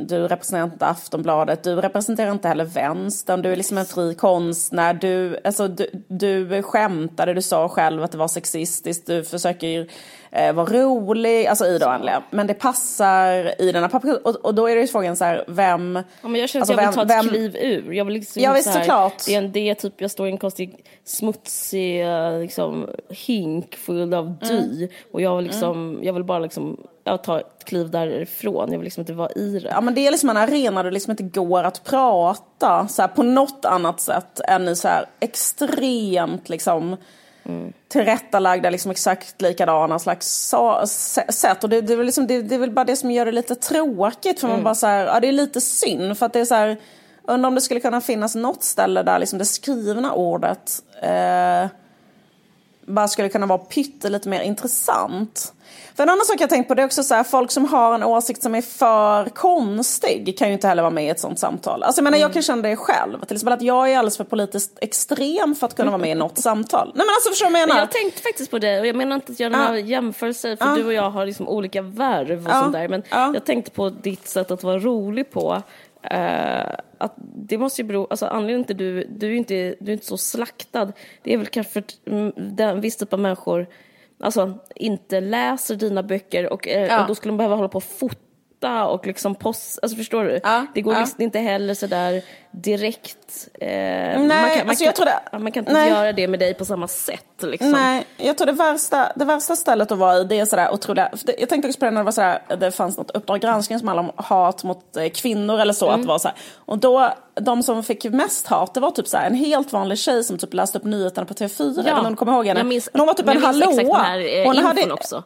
du representerar inte Aftonbladet, du representerar inte heller vänstern, du är liksom en fri konstnär, du, alltså, du, du skämtade, du sa själv att det var sexistiskt, du försöker eh, vara rolig, alltså i oändliga. Men det passar i den här papper och, och då är det ju frågan så här, vem... Ja, men jag känner att alltså, jag vill ta ett vem- kliv ur. Jag vill liksom Ja, visst, så här- såklart. Det är en det, typ jag står i en konstig smutsig eh, liksom, hink full av dy. Mm. Och jag vill, liksom, jag vill bara liksom, jag ta ett kliv därifrån. Jag vill liksom inte vara i det. Ja men det är liksom en arena där det liksom inte går att prata så här, på något annat sätt än i så här extremt liksom tillrättalagda, liksom exakt likadana slags sa- sä- sätt. Och det, det, är liksom, det, det är väl bara det som gör det lite tråkigt. För man bara så här, ja det är lite synd för att det är så här, undrar om det skulle kunna finnas något ställe där liksom det skrivna ordet eh, bara skulle kunna vara pyttelite mer intressant. För en annan sak jag tänkt på det är också så här, folk som har en åsikt som är för konstig kan ju inte heller vara med i ett sånt samtal. Alltså jag menar jag kan känna det själv, till exempel att jag är alldeles för politiskt extrem för att kunna vara med i något samtal. Nej men alltså förstår du vad jag Men menar? jag tänkte faktiskt på det och jag menar inte att göra några jämförelser för du och jag har liksom olika värv och Ja. sånt där. Men Ja. jag tänkte på ditt sätt att vara rolig på. Eh, att det måste ju bero, alltså anledningen till du, du är inte, du är inte så slaktad. Det är väl kanske för mm, den viss typ av människor alltså, inte läser dina böcker och, eh, Ja. och då skulle de behöva hålla på och fota och liksom post, alltså förstår du? Ja, Det går ja. liksom inte heller sådär direkt. Eh, Nej, man kan, man alltså kan, jag tror det- ja, man kan inte nej. göra det med dig på samma sätt liksom. Nej, jag tror det värsta, det värsta stället att vara i det är sådär otroliga, det- jag tänkte också på det när det var sådär, det fanns något Uppdrag granskning som handlade om hat mot eh, kvinnor eller så, Mm. att det var såhär, och då, de som fick mest hat, det var typ såhär en helt vanlig tjej som typ läste upp nyheterna på TV4, eller om du kommer ihåg henne. Jag minns, Men hon var typ en hallå. exakt den här eh, Hon hade, också.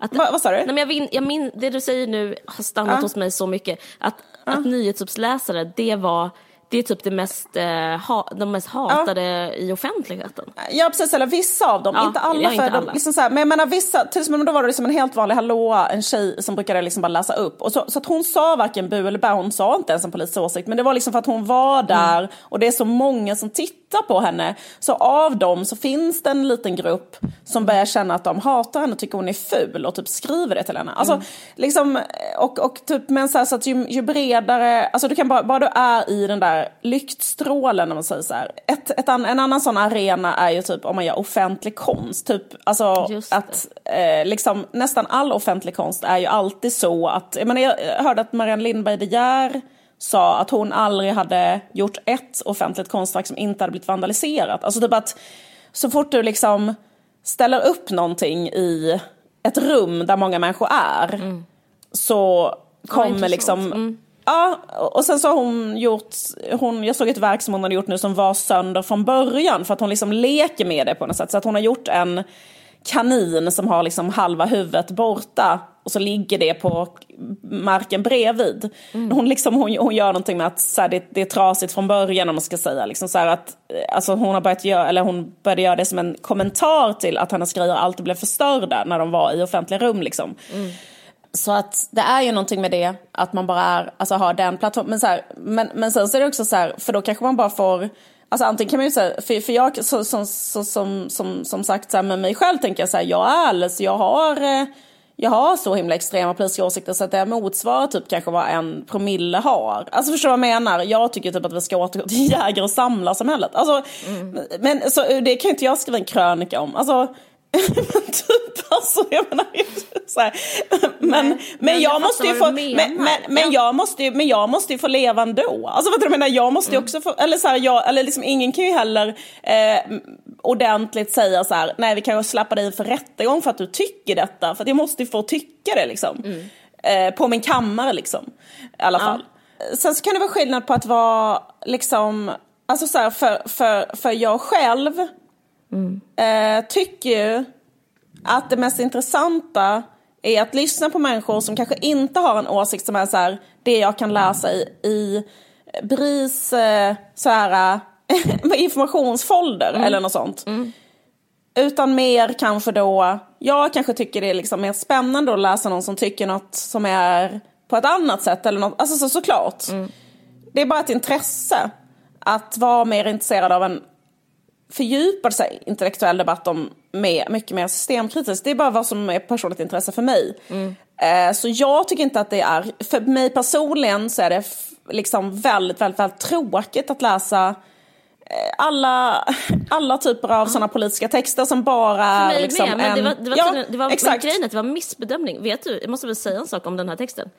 Att, Va- vad sa du? Nej, men jag, vin, jag min, det du säger nu har stannat Ja. hos mig så mycket. Att, att nyhetsuppsläsare, det var det är typ det mest, eh, ha, de mest hatade i offentligheten. Ja precis, eller vissa av dem, Ja, inte alla. ja, för inte de, alla. Liksom så här, men jag menar vissa, till exempel då var det liksom en helt vanlig hallå, en tjej som brukade liksom bara läsa upp. Och så, så att hon sa varken bu eller bä, hon sa inte ens en politisk åsikt. Men det var liksom för att hon var där Mm. och det är så många som tittar på henne. Så av dem så finns det en liten grupp som börjar känna att de hatar henne och tycker hon är ful och typ skriver det till henne. Alltså, Mm. liksom, och, och typ, men så, här, så att ju, ju bredare, alltså du kan bara, bara du är i den där lyktstrålen om man säger så här. Ett, ett, an- en annan sån arena är ju typ om man gör offentlig konst. Typ, alltså att eh, liksom, nästan all offentlig konst är ju alltid så att, jag, menar, jag hörde att Marianne Lindberg De Geer sa att hon aldrig hade gjort ett offentligt konstverk som inte hade blivit vandaliserat. Alltså typ att så fort du liksom ställer upp någonting i ett rum där många människor är så kommer liksom Ja, och sen så har hon gjort, hon, jag såg ett verk som hon hade gjort nu som var sönder från början för att hon liksom leker med det på något sätt. Så att hon har gjort en kanin som har liksom halva huvudet borta och så ligger det på marken bredvid. Hon, liksom, hon, hon gör någonting med att så här, det, det är trasigt från början om man ska säga. Liksom, så här, att, eh, alltså, hon, har börjat göra, eller hon började göra det som en kommentar till att hennes grejer alltid blev förstörda när de var i offentliga rum. Liksom. Så att det är ju någonting med det, att man bara är, alltså har den plattformen. Men, så här, men, men sen så är det också så här, för då kanske man bara får, alltså antingen kan man ju säga, för, för jag så, så, så, som, som, som sagt så här, med mig själv tänker jag så här, jag är alldeles, jag har, eh, jag har så himla extrema politiska åsikter så att det motsvarar typ kanske vad en promille har. Alltså förstår du vad jag menar? Jag tycker typ att vi ska återgå till jägare och samlarsamhället. Alltså, men så det kan ju inte jag skriva en krönika om. Alltså, men typ alltså, jag menar så här. Men, men, men jag jag måste ju få, men, men, men, jag måste ju, men jag måste ju få leva ändå. Alltså vad du menar, jag måste ju också få, eller så här, jag, eller liksom ingen kan ju heller eh, ordentligt säga så här, nej vi kan ju släppa dig för rättegång för att du tycker detta. För att jag måste ju få tycka det liksom. Eh, på min kammare liksom. I alla fall. Sen så kan det vara skillnad på att vara liksom, alltså så här, för, för, för jag själv eh, tycker ju att det mest intressanta är att lyssna på människor som kanske inte har en åsikt som är så här, det jag kan läsa i, i BRIS eh, så här, eh, informationsfolder eller något sånt. Utan mer kanske då, jag kanske tycker det är liksom mer spännande att läsa någon som tycker något som är på ett annat sätt. Eller något, alltså så, såklart. Mm. Det är bara ett intresse att vara mer intresserad av en fördjupad sig intellektuell debatt om med, mycket mer systemkritiskt. Det är bara vad som är personligt intresse för mig. Mm. Eh, så jag tycker inte att det är, för mig personligen så är det liksom väldigt, väldigt, väldigt tråkigt att läsa eh, alla, alla typer av sådana politiska texter som bara är liksom med, men det var, det var, ja, det var, exakt. grejen att det var missbedömning. Vet du, jag måste väl säga en sak om den här texten.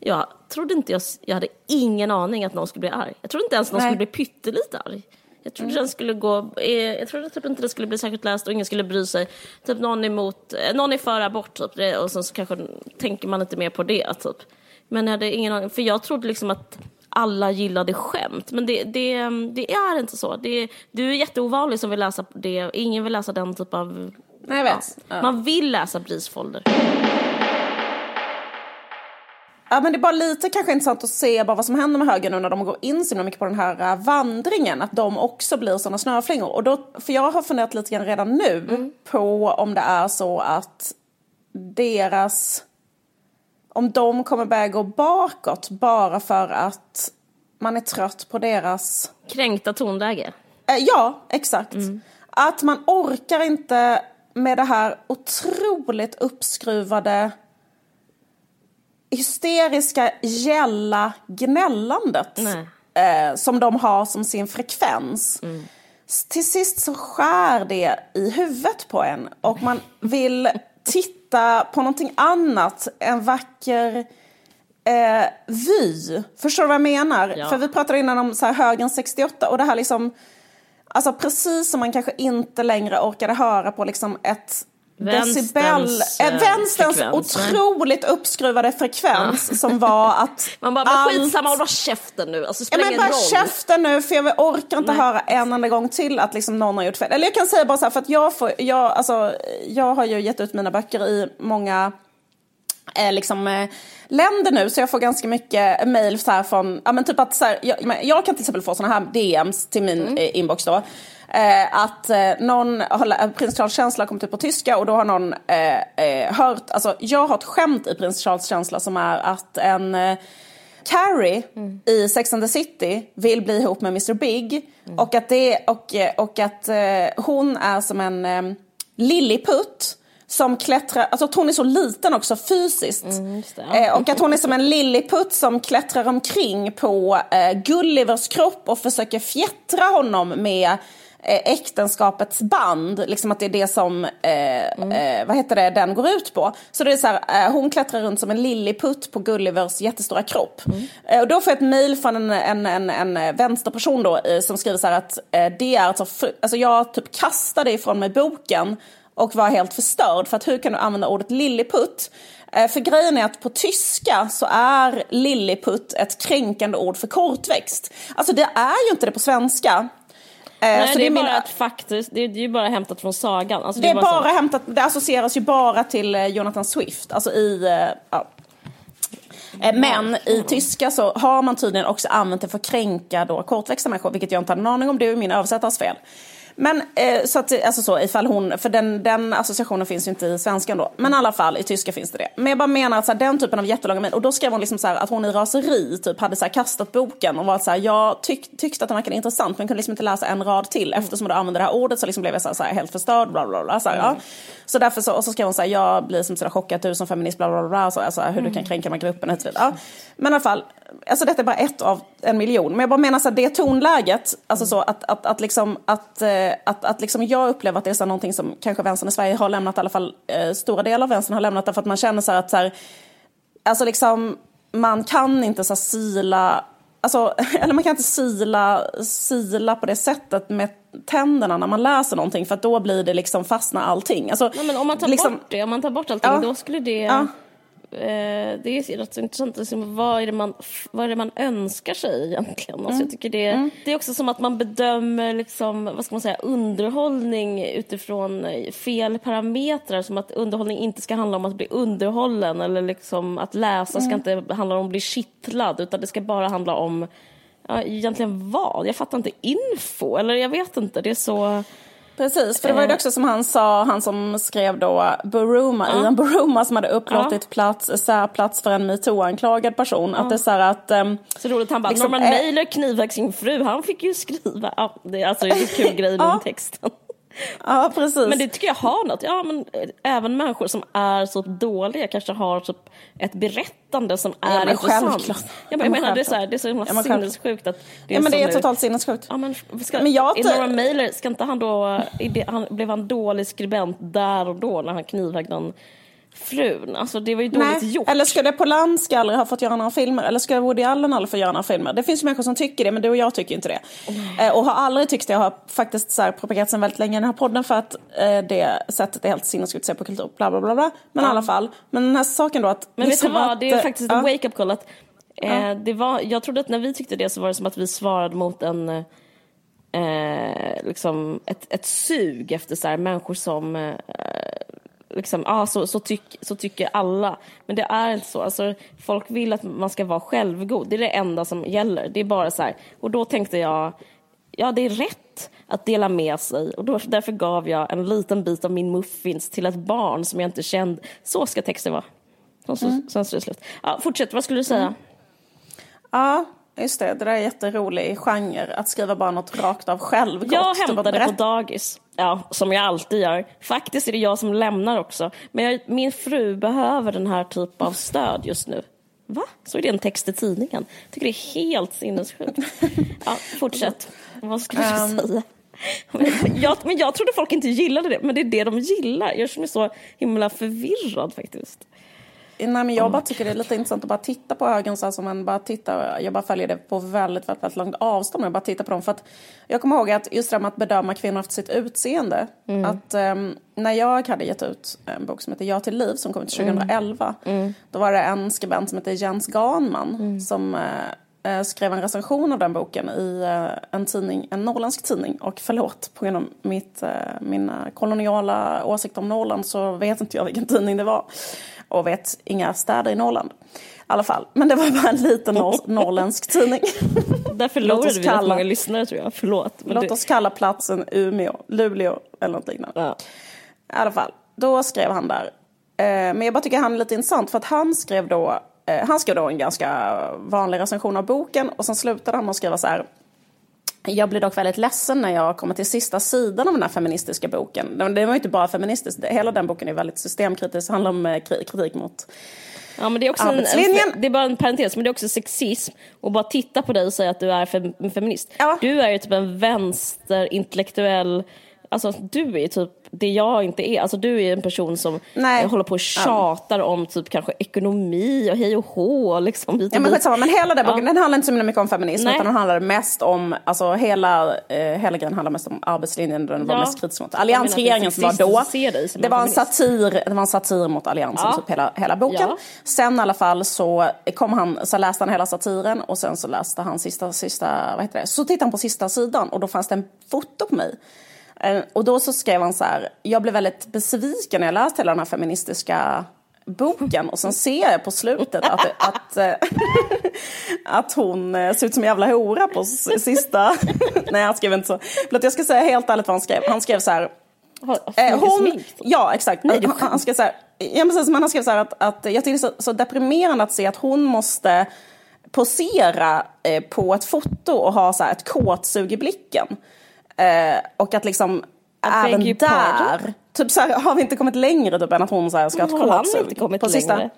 Jag trodde inte jag, jag hade ingen aning att någon skulle bli arg. Jag trodde inte ens att någon Nej. skulle bli pyttelite arg. Jag trodde mm. den skulle gå, eh, jag trodde typ inte det skulle bli särskilt läst och ingen skulle bry sig. Typ någon emot, eh, någon är för abort typ och sen så kanske tänker man inte mer på det typ. Men jag hade ingen aning, för jag trodde liksom att alla gillade skämt. Men det, det, det är inte så. Det, du är jätteovanlig som vill läsa det. Ingen vill läsa den typ av... Nej, jag vet. Ja. Man vill läsa Brisfolder. Ja, men det är bara lite kanske intressant att se bara vad som händer med högern nu när de går in så mycket på den här uh, vandringen. Att de också blir sådana snöflingor. Och då, för jag har funderat lite grann redan nu mm. på om det är så att deras... Om de kommer börja gå bakåt bara för att man är trött på deras... Kränkta tonläge? Uh, ja, exakt. Mm. Att man orkar inte med det här otroligt uppskruvade hysteriska gälla gnällandet eh, som de har som sin frekvens. Mm. Till sist så skär det i huvudet på en och man vill titta på någonting annat, en vacker eh, vy. Förstår du vad jag menar? Ja. För vi pratade innan om så här högen 68 och det här liksom Alltså precis som man kanske inte längre orkade höra på liksom ett decibel, äh, vänsterns frekvens, otroligt uppskruvade frekvens ja. som var att... Man bara, all... skitsamma, håll bara käften nu. Alltså, ja, men bara roll. käften nu för jag orkar inte nej. höra en enda gång till att liksom någon har gjort fel. Eller jag kan säga bara så här, för att jag, får, jag, alltså, jag har ju gett ut mina böcker i många eh, liksom, eh, länder nu så jag får ganska mycket mail så här från, ja men typ att så här, jag, jag, kan till exempel få sådana här DMs till min mm. eh, inbox då. Eh, att eh, någon, har, prins Charles känsla kommit ut på tyska och då har någon eh, eh, hört, alltså jag har ett skämt i prins Charles känsla som är att en eh, Carrie mm. i Sex and the City vill bli ihop med Mr Big mm. och att, det, och, och att hon är som en eh, lilliputt som klättrar, alltså att hon är så liten också fysiskt. Mm, eh, och att hon är som en lilliputt som klättrar omkring på eh, Gullivers kropp och försöker fjättra honom med eh, äktenskapets band, liksom att det är det som eh, mm. eh, vad heter det, den går ut på. Så det är så här, eh, hon klättrar runt som en lilliputt på Gullivers jättestora kropp. Mm. Eh, och då får jag ett mail från en, en, en, en vänsterperson då, eh, som skriver så här att det är alltså, alltså jag typ kastade ifrån mig boken och var helt förstörd för att hur kan du använda ordet lilliputt? Eh, för grejen är att på tyska så är lilliputt ett kränkande ord för kortväxt. Alltså det är ju inte det på svenska. Eh, Nej, så det, är bara ett faktiskt, det är ju bara hämtat från sagan. Alltså det, är bara, bara så... hämtat, det associeras ju bara till eh, Jonathan Swift, alltså i, ja. Men i tyska så har man tydligen också använt det för att kränka då kortväxta människor, vilket jag inte hade en aning om, det är min översättares fel. Men eh, så att, alltså så, ifall hon, för den, den associationen finns ju inte i svenskan då. Men i alla fall, i tyska finns det det. Men jag bara menar att så här, den typen av jättelånga mejl, och då skrev hon liksom så här, att hon i raseri typ hade så här, kastat boken och var så här, jag tyck, tyckte att den verkade intressant men kunde liksom inte läsa en rad till. Eftersom du använde det här ordet så liksom blev jag så här, så här, helt förstörd, bla bla bla. Så, här, mm. ja. så därför så, och så skrev hon så här, jag blir som så chockad du som feminist, bla bla bla. Så, alltså, hur mm. du kan kränka de här grupperna. Ja. Men i alla fall, alltså detta är bara ett av en miljon. Men jag bara menar så det tonläget, alltså så att, att, att, liksom, att, eh, att, att liksom jag upplever att det är så någonting som kanske vänstern i Sverige har lämnat, i alla fall eh, stora delar av vänstern har lämnat, därför att man känner så att så här, alltså liksom, man kan inte så sila Alltså, eller man kan inte sila, sila på det sättet med tänderna när man läser någonting för att då blir det liksom fastnar allting. Alltså, Nej, men om man tar liksom, bort det, om man tar bort allting, ja, då skulle det... Ja eh, det är rätt så intressant. Liksom, vad, är det man, vad är det man önskar sig egentligen? Alltså, mm. jag tycker det, mm. det är också som att man bedömer liksom, vad ska man säga, underhållning utifrån fel parametrar. Som att underhållning inte ska handla om att bli underhållen eller liksom att läsa mm. ska inte handla om att bli kittlad utan det ska bara handla om ja, egentligen vad? Jag fattar inte. Info? Eller jag vet inte. Det är så... Precis, för det var ju det också som han sa, han som skrev då Buruma, ja. Ian Buruma som hade upplåtit ja. plats, särplats för en metoo-anklagad person. Ja. Att det är så här att... Um, så roligt, han bara, liksom, Norman Mailer knivhögg sin fru, han fick ju skriva. Ja, det är alltså en kul grej med texten. Ja, precis. Men det tycker jag har något. Ja, men eh, även människor som är så dåliga kanske har typ ett berättande som är ja, intressant. Självklart. Jag, bara, jag menar, det är så, här, det är så himla ja, sinnessjukt att det är Ja, men det är totalt sinnessjukt. Ja, men ska, men jag... I några mailer, ska inte han då, han, blev han dålig skribent där och då när han knivhögg någon frun. Alltså det var ju dåligt Nej. gjort. Eller det Polanski aldrig ha fått göra några filmer? Eller ska Woody Allen aldrig få göra några filmer? Det finns ju människor som tycker det, men du och jag tycker inte det. Mm. och har aldrig tyckt det. Jag har faktiskt så här propagerat sedan väldigt länge i den här podden för att eh, det sättet är helt sinnessjukt att se på kultur. Bla, bla, bla, bla. Men i alla fall. Men den här saken då att... Men liksom vet du vad, det är faktiskt en wake-up call. Att, eh, det var, jag trodde att när vi tyckte det så var det som att vi svarade mot en... Eh, liksom ett, ett sug efter så här, människor som eh, liksom, ah, så, så, tyck, så tycker alla. Men det är inte så. Alltså, folk vill att man ska vara självgod. Det är det enda som gäller. Det är bara så här. Och då tänkte jag, ja det är rätt att dela med sig. Och då, därför gav jag en liten bit av min muffins till ett barn som jag inte kände. Så ska texten vara. Så, mm. Sen är det slut. Ja, fortsätt, vad skulle du säga? Mm. Ja, Just det, det där är en jätterolig genre, att skriva bara något rakt av själv. Jag hämtade på dagis, ja, som jag alltid gör. Faktiskt är det jag som lämnar också. Men jag, min fru behöver den här typen av stöd just nu. Va? Så är det en text i tidningen. Jag tycker det är helt sinnessjukt. Ja, fortsätt. Vad skulle du um... säga? Jag, men jag trodde folk inte gillade det, men det är det de gillar. Jag känner mig så himla förvirrad faktiskt. Nej, men jag bara tycker det är lite intressant att bara titta på högen så som en bara titta. Jag bara följer det på väldigt, väldigt, väldigt långt avstånd. Jag bara tittar på dem. För att jag kommer ihåg att just det med att bedöma kvinnor efter sitt utseende. Mm. Att um, när jag hade gett ut en bok som heter Ja till liv som kom ut 2011. Mm. mm. Då var det en skribent som heter Jens Ganman mm. som uh, skrev en recension av den boken i uh, en tidning, en norrländsk tidning. Och förlåt, på grund av mitt, uh, mina koloniala åsikter om Norrland så vet inte jag vilken tidning det var och vet inga städer i Norrland. I alla fall. Men det var bara en liten nor norrländsk tidning. Där förlorade vi kalla, många lyssnare tror jag. Förlåt. låt det... oss kalla platsen Umeå, Luleå eller något liknande. Ja. I alla fall, då skrev han där. Eh, men jag bara tycker han är lite intressant för att han skrev då eh, han skrev då en ganska vanlig recension av boken och sen slutade han med att skriva så här. Jag blir dock väldigt ledsen när jag kommer till sista sidan av den här feministiska boken. Det var ju inte bara feministiskt, hela den boken är väldigt systemkritisk, handlar om eh, kritik mot Ja, men det är också en, en, det är bara en parentes, men det är också sexism. Och bara titta på dig och säga att du är fem, feminist. Ja. Du är ju typ en vänsterintellektuell, alltså du är typ det jag inte är. Alltså du är en person som Nej. håller på och tjatar ja. om typ kanske ekonomi och hej och hå. Liksom, ja, men, skitsamma, men hela den boken ja. den handlar inte så mycket om feminism Nej. utan den handlar mest om, alltså hela, eh, hela grejen handlar mest om arbetslinjen. Den var ja. mest kritisk mot alliansregeringen som var då. Det var, en satir, det var en satir mot alliansen, ja. typ hela, hela boken. Sen i alla fall så, kom han, så läste han hela satiren och sen så läste han sista, sista, vad heter det? Så tittade han på sista sidan och då fanns det en foto på mig och då så skrev han så här, jag blev väldigt besviken när jag läste hela den här feministiska boken och sen ser jag på slutet att, att, att, att hon eh, ser ut som en jävla hora på sista... Nej, han skrev inte så. Jag ska säga helt ärligt vad han skrev. Han skrev så här... Eh, hon, ja, exakt. Nej, han, han skrev så här, ja, precis, men han skrev så här att, att jag tycker det är så, så deprimerande att se att hon måste posera eh, på ett foto och ha så här ett kåtsug i blicken. Eh, och att liksom även där, typ så här, har vi inte kommit längre typ, än att hon så här, ska ha ett kåtsug? inte kommit på längre. Sista. Nej,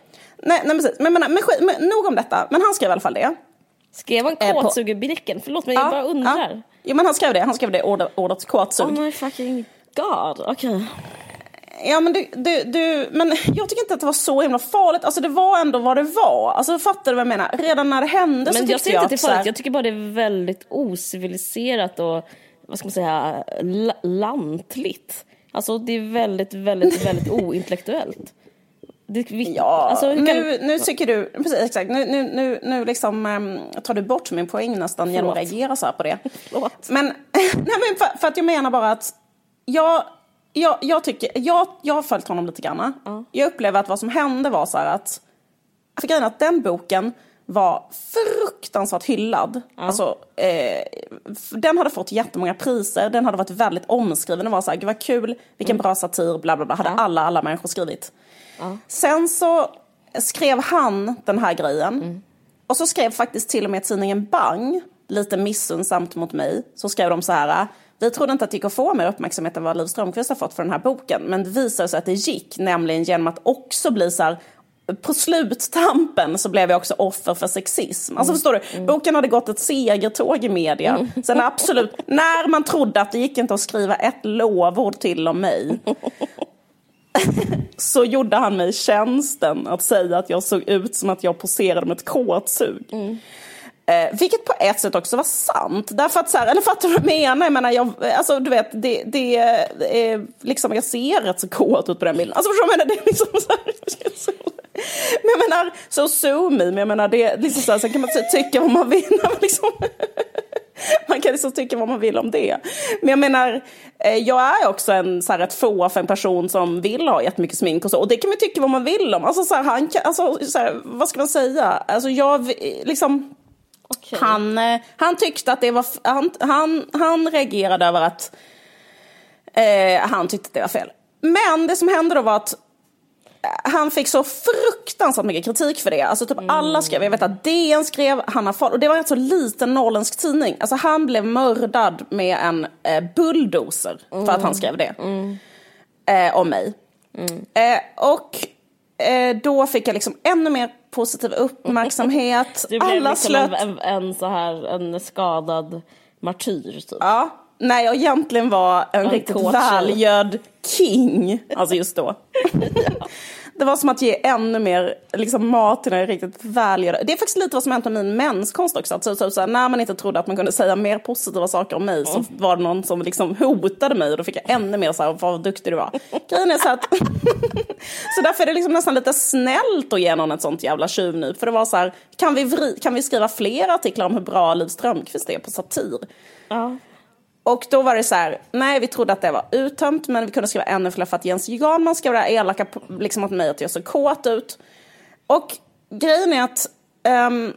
nej precis, men, men, men, men, nog om detta. Men han skrev i alla fall det. Skrev han kåtsug i blicken? Förlåt men ja, jag bara undrar. Ja. Jo men han skrev det, han skrev det ordet, ordet kåtsug. Oh my fucking god, okej. Okay. Ja men du, du, du, men jag tycker inte att det var så himla farligt. Alltså det var ändå vad det var. Alltså fattar du vad jag menar? Redan när det hände men så tyckte jag, jag inte att det är farligt. Jag tycker bara det är väldigt ociviliserat och vad ska man säga, lantligt. Alltså det är väldigt, väldigt, väldigt ointellektuellt. Det, vi, ja, alltså, nu, kan... nu tycker du, precis exakt, nu, nu, nu, nu liksom, um, tar du bort min poäng nästan Förlåt. genom att reagera så här på det. men, nej, men för, för, att jag menar bara att jag, jag, jag tycker, jag, jag har följt honom lite grann. Uh. Jag upplever att vad som hände var så här att, för grejen att den boken var fruktansvärt hyllad. Alltså, eh, den hade fått jättemånga priser, den hade varit väldigt omskriven. Den var så här, gud vad kul, vilken bra satir, bla bla bla. Hade alla, alla människor skrivit. Sen så skrev han den här grejen. Och så skrev faktiskt till och med tidningen Bang, lite missunnsamt mot mig, så skrev de så här. Vi trodde inte att det gick att få mer uppmärksamhet än vad Liv Strömquist har fått för den här boken. Men det visade sig att det gick, nämligen genom att också bli så här på sluttampen så blev jag också offer för sexism. Alltså förstår du, boken hade gått ett segertåg i media. Sen absolut, när man trodde att det gick inte att skriva ett lovord till om mig. så gjorde han mig tjänsten att säga att jag såg ut som att jag poserade med ett kåtsug. Eh, vilket på ett sätt också var sant. Därför att så här, eller fattar du vad jag menar? Jag menar, jag, alltså du vet, det, det är liksom, jag ser rätt så kåt ut på den bilden. Alltså förstår du vad jag menar? Det är liksom så här, men jag menar, så sue me, men jag menar, det är liksom så här, sen kan man typ tycka vad man vill. Liksom. Man kan liksom tycka vad man vill om det. Men jag menar, eh, jag är också en så här, rätt fåfäng person som vill ha jättemycket smink och så. Och det kan man tycka vad man vill om. Alltså, så här, han kan, alltså, så här, vad ska man säga? Alltså, jag eh, liksom... Okej. Han, eh, han tyckte att det var... Han, han, han reagerade över att eh, han tyckte att det var fel. Men det som hände då var att eh, han fick så fruktansvärt mycket kritik för det. Alltså typ alla skrev, jag vet att DN skrev, han har fått, och det var en så liten norrländsk tidning. Alltså han blev mördad med en eh, bulldozer för att han skrev det. Eh, om mig. Eh, och eh, då fick jag liksom ännu mer positiv uppmärksamhet. Du blev alla liksom slöt... en, en, en, så här, en skadad martyr typ. Ja, nej jag egentligen var en, riktigt kåt tjej. välgödd king, alltså just då. Det var som att ge ännu mer liksom, mat till en riktigt välgörd. Det är faktiskt lite vad som hänt med min menskonst också. Att, så, så, så, när man inte trodde att man kunde säga mer positiva saker om mig så var det någon som liksom hotade mig och då fick jag ännu mer så här, vad duktig du var. Grejen är så att... så därför är det liksom nästan lite snällt att ge någon ett sånt jävla tjuvnyp. För det var så här, kan vi, vri, kan vi skriva fler artiklar om hur bra Liv Strömquist är på satir? Ja. Och då var det så här, nej vi trodde att det var uttömt men vi kunde skriva ännu fler för att Jens Janman skrev det här elaka på- liksom åt mig att jag såg kåt ut. Och grejen är att, um,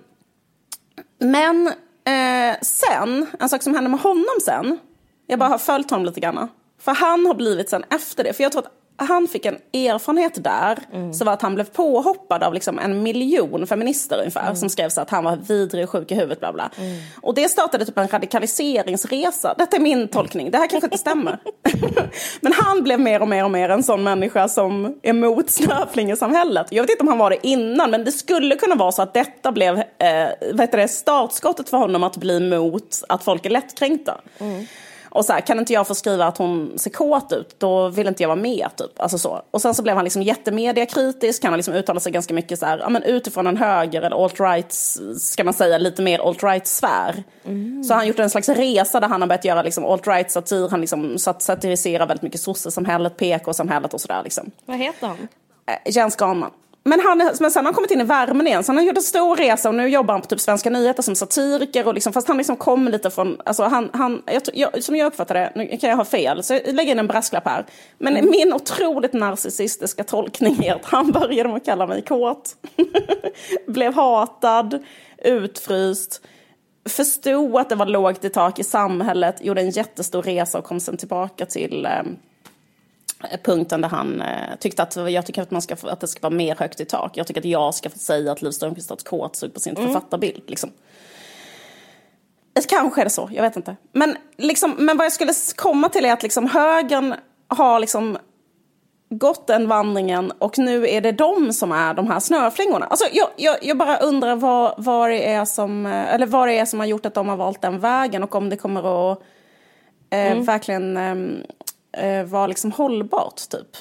men eh, sen, en sak som hände med honom sen, jag bara har följt honom lite grann. För han har blivit sen efter det, för jag tror att han fick en erfarenhet där, så var att han blev påhoppad av liksom en miljon feminister ungefär, som skrev så att han var vidrig och sjuk i huvudet, bla bla. Och det startade typ en radikaliseringsresa. Detta är min tolkning, det här kanske inte stämmer. Men han blev mer och mer och mer en sån människa som är mot snöflingesamhället. Jag vet inte om han var det innan, men det skulle kunna vara så att detta blev eh, heter det, startskottet för honom att bli mot att folk är lättkränkta. Och så här, kan inte jag få skriva att hon ser kåt ut, då vill inte jag vara med. Typ. Alltså så. Och sen så blev han liksom jättemediakritisk, han har liksom uttalat sig ganska mycket så här, ja, men utifrån en höger eller alt-right, ska man säga, lite mer alt-right-sfär. Så han har gjort en slags resa där han har börjat göra liksom alt-right-satir, han liksom sat- satiriserar väldigt mycket sossesamhället, PK-samhället och sådär. Liksom. Vad heter han? Eh, Jens Ganman. Men, han, men sen har han kommit in i värmen igen, så han har gjort en stor resa och nu jobbar han på typ Svenska nyheter som satiriker. Och liksom, fast han liksom kommer lite från, alltså han, han, jag, jag, som jag uppfattar det, nu kan jag ha fel, så jag lägger in en brasklapp här. Men min otroligt narcissistiska tolkning är att han började med att kalla mig kåt. Blev hatad, utfryst. Förstod att det var lågt i tak i samhället, gjorde en jättestor resa och kom sen tillbaka till eh, punkten där han eh, tyckte att jag tycker att, man ska, att det ska vara mer högt i tak. Jag tycker att jag ska få säga att Liv Strömquist har ett kåtsug på sin författarbild. Liksom. Det Kanske är det så, jag vet inte. Men, liksom, men vad jag skulle komma till är att liksom, högern har liksom gått den vandringen och nu är det de som är de här snöflingorna. Alltså, jag, jag, jag bara undrar vad, vad, det är som, eh, eller vad det är som har gjort att de har valt den vägen och om det kommer att eh, verkligen ehm, eh, vara liksom hållbart typ.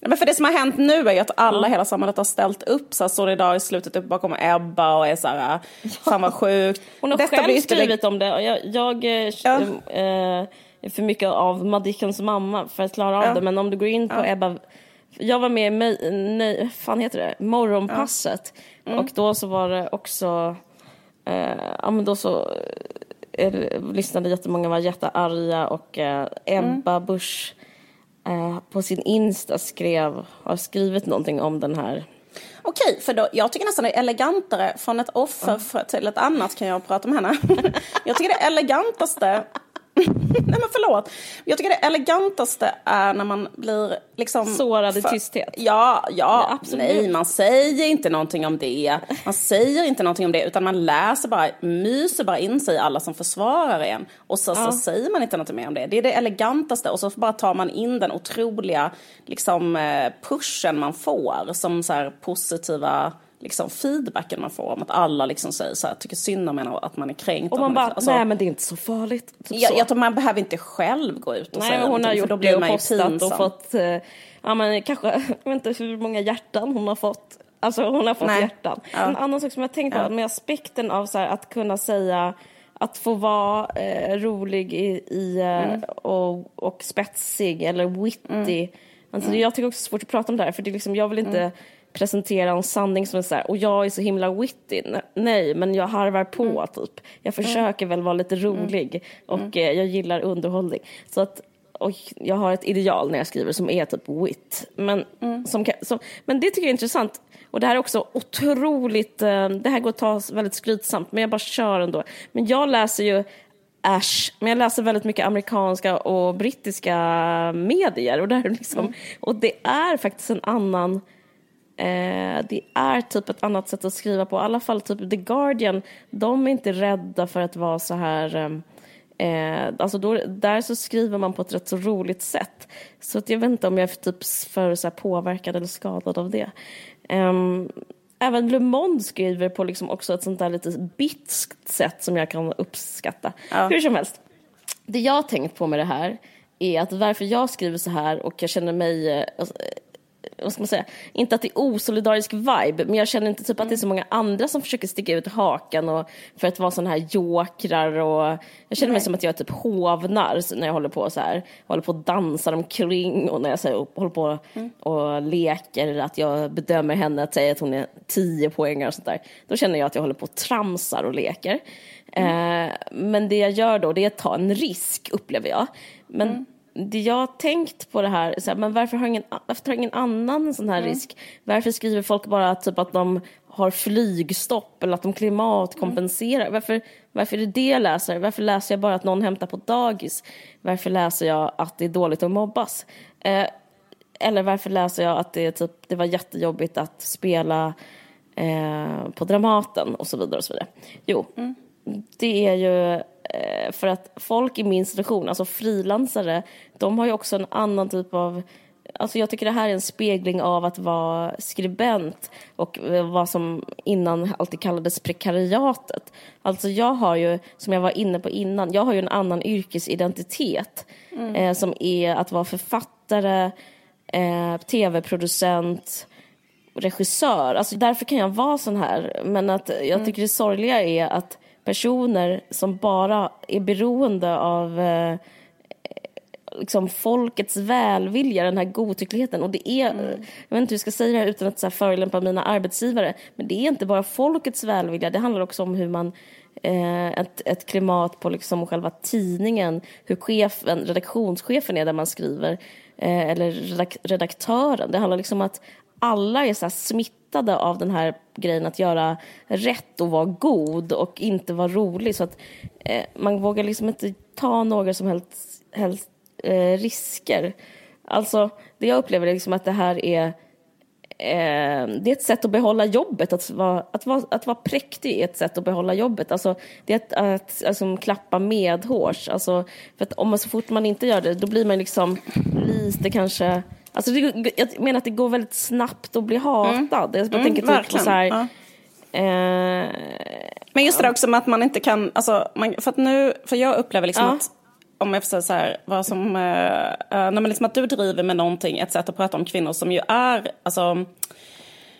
Ja, Men för det som har hänt nu är ju att alla i hela samhället har ställt upp så här solidariskt slutit upp bakom Ebba och är så här, fan vad sjukt. Hon har Detta själv blir ytterligare- skrivit om det och jag, jag eh, Ja. eh, är för mycket av Madickens mamma för att klara av Ja. det. Men om du går in på Ebba, jag var med i, nej, fan heter det, Morgonpasset. Mm. Och då så var det också, eh, ja men då så lyssnade jättemånga var jättearga och eh, Ebba Busch eh, på sin Insta skrev, har skrivit någonting om den här. Okej, för då, jag tycker nästan det är elegantare från ett offer för, till ett annat kan jag prata om henne. jag tycker det elegantaste Nej men förlåt. Jag tycker det elegantaste är när man blir liksom... Sårad i tysthet? Ja, ja, ja nej man säger inte någonting om det. Man säger inte någonting om det utan man läser bara, myser bara in sig i alla som försvarar en. Och så, ja. så säger man inte någonting mer om det. Det är det elegantaste och så bara tar man in den otroliga liksom, eh, pushen man får som så här positiva liksom, feedbacken man får om att alla liksom säger så här, tycker synd om en och att man är kränkt. Och man bara, alltså, nej men det är inte så farligt. Typ jag, så. jag tror man behöver inte själv gå ut och nej, säga hon har gjort det och postat och fått, eh, ja men kanske, jag vet inte hur många hjärtan hon har fått. Alltså hon har fått nej. hjärtan. Ja. En annan sak som jag tänkt på ja. med aspekten av så här, att kunna säga att få vara eh, rolig i, i eh, mm. och, och spetsig eller witty. Mm. Alltså, mm. Jag tycker också det är svårt att prata om det här för det är liksom, jag vill inte mm presentera en sanning som är så här, och jag är så himla witty. Nej, men jag harvar på mm. typ. Jag försöker väl vara lite rolig mm. och mm. jag gillar underhållning. Så att, och jag har ett ideal när jag skriver som är typ wit. Men, mm. som, som, men det tycker jag är intressant. Och det här är också otroligt, eh, det här går att ta väldigt skrytsamt, men jag bara kör ändå. Men jag läser ju Ash, men jag läser väldigt mycket amerikanska och brittiska medier och, där liksom, mm. och det är faktiskt en annan Eh, det är typ ett annat sätt att skriva på. I alla fall typ The Guardian, de är inte rädda för att vara så här... Eh, alltså då, där så skriver man på ett rätt så roligt sätt. Så att jag vet inte om jag är typ för så påverkad eller skadad av det. Eh, även Le Monde skriver på liksom också ett sånt där lite bitskt sätt som jag kan uppskatta. Ja. Hur som helst, det jag har tänkt på med det här är att varför jag skriver så här och jag känner mig eh, alltså, vad ska man säga, inte att det är osolidarisk vibe, men jag känner inte typ att det är så många andra som försöker sticka ut hakan och för att vara sådana här jokrar och jag känner mig som att jag är typ hovnar när jag håller på så här, håller på och dansar omkring och när jag så håller på mm. och leker att jag bedömer henne att säga att hon är tio poängar och sånt där. Då känner jag att jag håller på och tramsar och leker. Mm. Eh, men det jag gör då, det är att ta en risk, upplever jag. Men mm det jag har tänkt på det här, så här, men varför, har ingen, varför tar ingen annan en sån här mm. risk? Varför skriver folk bara typ att de har flygstopp eller att de klimatkompenserar? Mm. Varför, varför är det det jag läser? Varför läser jag bara att någon hämtar på dagis? Varför läser jag att det är dåligt att mobbas? Eh, eller varför läser jag att det, typ, det var jättejobbigt att spela eh, på Dramaten och så vidare och så vidare? Jo, mm. det är ju för att folk i min situation, alltså frilansare, de har ju också en annan typ av Alltså jag tycker det här är en spegling av att vara skribent och eh, vad som innan alltid kallades prekariatet. Alltså jag har ju, som jag var inne på innan, jag har ju en annan yrkesidentitet mm. eh, som är att vara författare, eh, tv-producent, regissör. Alltså därför kan jag vara sån här. Men att jag mm. tycker det sorgliga är att personer som bara är beroende av eh, liksom folkets välvilja, den här godtyckligheten. Och det är, mm. jag vet inte hur jag ska säga det här utan att så här förolämpa mina arbetsgivare, men det är inte bara folkets välvilja, det handlar också om hur man eh, ett, ett klimat på liksom själva tidningen, hur chefen, redaktionschefen är där man skriver, eh, eller redak redaktören. Det handlar liksom om att alla är så smittade av den här grejen att göra rätt och vara god och inte vara rolig. Så att eh, man vågar liksom inte ta några som helst, helst eh, risker. Alltså, det jag upplever är liksom att det här är eh, det är ett sätt att behålla jobbet. Att vara, att, vara, att vara präktig är ett sätt att behålla jobbet. Alltså, det är att, att alltså, klappa medhårs. Alltså, för att om man, så fort man inte gör det, då blir man liksom lite kanske Alltså det, jag menar att det går väldigt snabbt att bli hatad. Mm. Jag mm, tänker typ på så här, ja. eh, Men just det också med att man inte kan, alltså, man, för att nu, för jag upplever liksom ja. att om jag får säga så här, vad som, eh, eh när man liksom att du driver med någonting, ett sätt att prata om kvinnor som ju är, alltså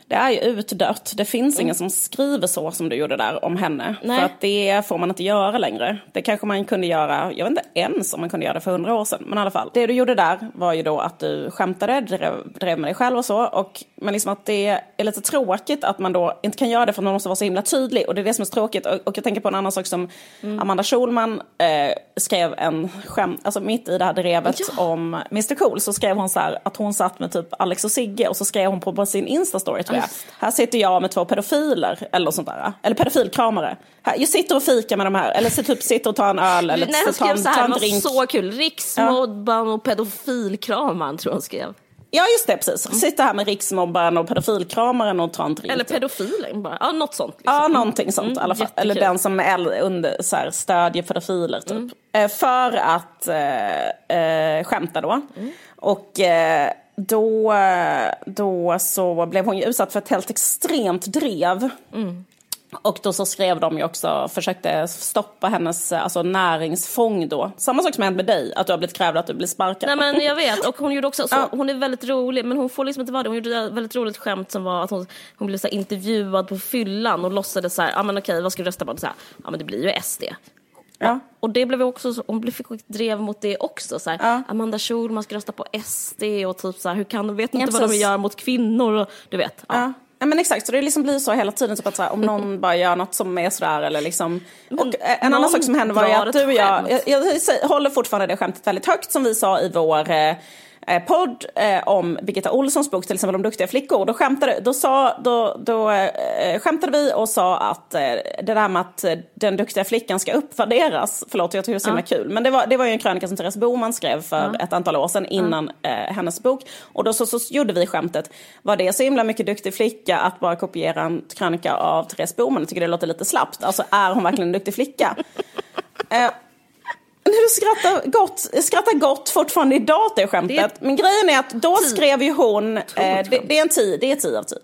det är ju utdött. Det finns mm. ingen som skriver så som du gjorde där om henne. Nej. För att det får man inte göra längre. Det kanske man kunde göra, jag vet inte ens om man kunde göra det för hundra år sedan. Men i alla fall, det du gjorde där var ju då att du skämtade, drev, drev med dig själv och så. Och, men liksom att det är lite tråkigt att man då inte kan göra det för att man måste vara så himla tydlig. Och det är det som är så tråkigt. Och, och jag tänker på en annan sak som mm. Amanda Schulman eh, skrev en skämt, alltså mitt i det här drevet ja. om Mr Cool så skrev hon så här att hon satt med typ Alex och Sigge och så skrev hon på sin Insta-story, tror jag. Här sitter jag med två pedofiler eller sånt där. Eller pedofilkramare. Här, jag sitter och fikar med de här. Eller så typ sitter och tar en öl eller Nej, han skrev så här, det var så kul. Riksmobban och pedofilkramaren tror jag han skrev. Ja just det, precis. Sitter här med riksmobbaren och pedofilkramaren och tar en drink. Eller pedofilen bara. Ja, något sånt. Liksom. Ja, någonting sånt Mm, i alla fall. jättekul. Eller den som är under, så här, stödjer pedofiler typ. Mm. Eh, för att eh, eh, skämta då. Mm. Och eh, då, då så blev hon ju utsatt för ett helt extremt drev. Mm. Och då så skrev de ju också, försökte stoppa hennes alltså, näringsfång då. Samma sak som hänt med dig, att du har blivit krävd att du blir sparkad. Nej men jag vet, och hon gjorde också, så, hon är väldigt rolig, men hon får liksom inte vara det. Hon gjorde ett väldigt roligt skämt som var att hon, hon blev så intervjuad på fyllan och låtsades så här, ja ah, men okej vad ska du rösta på? Ja men det blir ju SD. Ja. Och det blev också, så- hon fick drev mot det också. Så här, Ja. Amanda Schulman ska rösta på SD och typ så här, hur kan de, vet Ja, inte vad de gör mot kvinnor och du vet. Ja. Ja. Men exakt, så det liksom blir så hela tiden, typ att så här, om någon bara gör något som är sådär eller liksom. Och eh, en annan sak som hände var ju att du och jag, jag, jag säger- håller fortfarande det skämtet väldigt högt som vi sa i vår eh, eh, podd eh, om Birgitta Olssons bok till exempel om duktiga flickor. Då skämtade, då sa, då, då, eh, skämtade vi och sa att eh, det där med att eh, den duktiga flickan ska uppvärderas, förlåt jag tycker det är så himla kul, men det var, det var ju en krönika som Therese Boman skrev för ett antal år sedan innan eh, hennes bok. Och då så, så gjorde vi skämtet, var det så himla mycket duktig flicka att bara kopiera en krönika av Therese Boman? Jag tycker det låter lite slappt. Alltså är hon verkligen en duktig flicka? Du skrattar gott, skrattar gott fortfarande idag åt det skämtet. Det är- Men grejen är att då skrev ju hon, eh, det, det är en tio, det är tio av tio.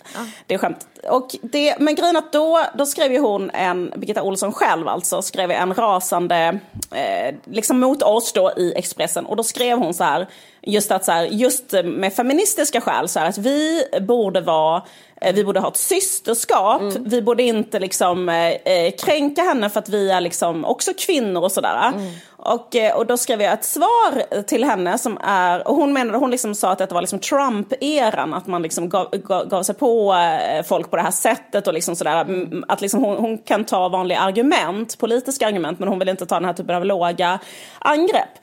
Det skämtet. Och det, men grejen är att då, då skrev ju hon, en, Birgitta Olsson själv alltså, skrev en rasande, eh, liksom mot oss då i Expressen. Och då skrev hon så här, just att så här, just med feministiska skäl, så här, att vi borde vara vi borde ha ett systerskap, vi borde inte liksom eh, eh, kränka henne för att vi är liksom också kvinnor och sådär. Och, eh, och då skrev jag ett svar till henne som är, och hon menade, hon liksom sa att det var liksom Trump-eran, att man liksom gav, gav, gav sig på eh, folk på det här sättet och liksom sådär. Mm, Att liksom hon, hon kan ta vanliga argument, politiska argument, men hon vill inte ta den här typen av låga angrepp.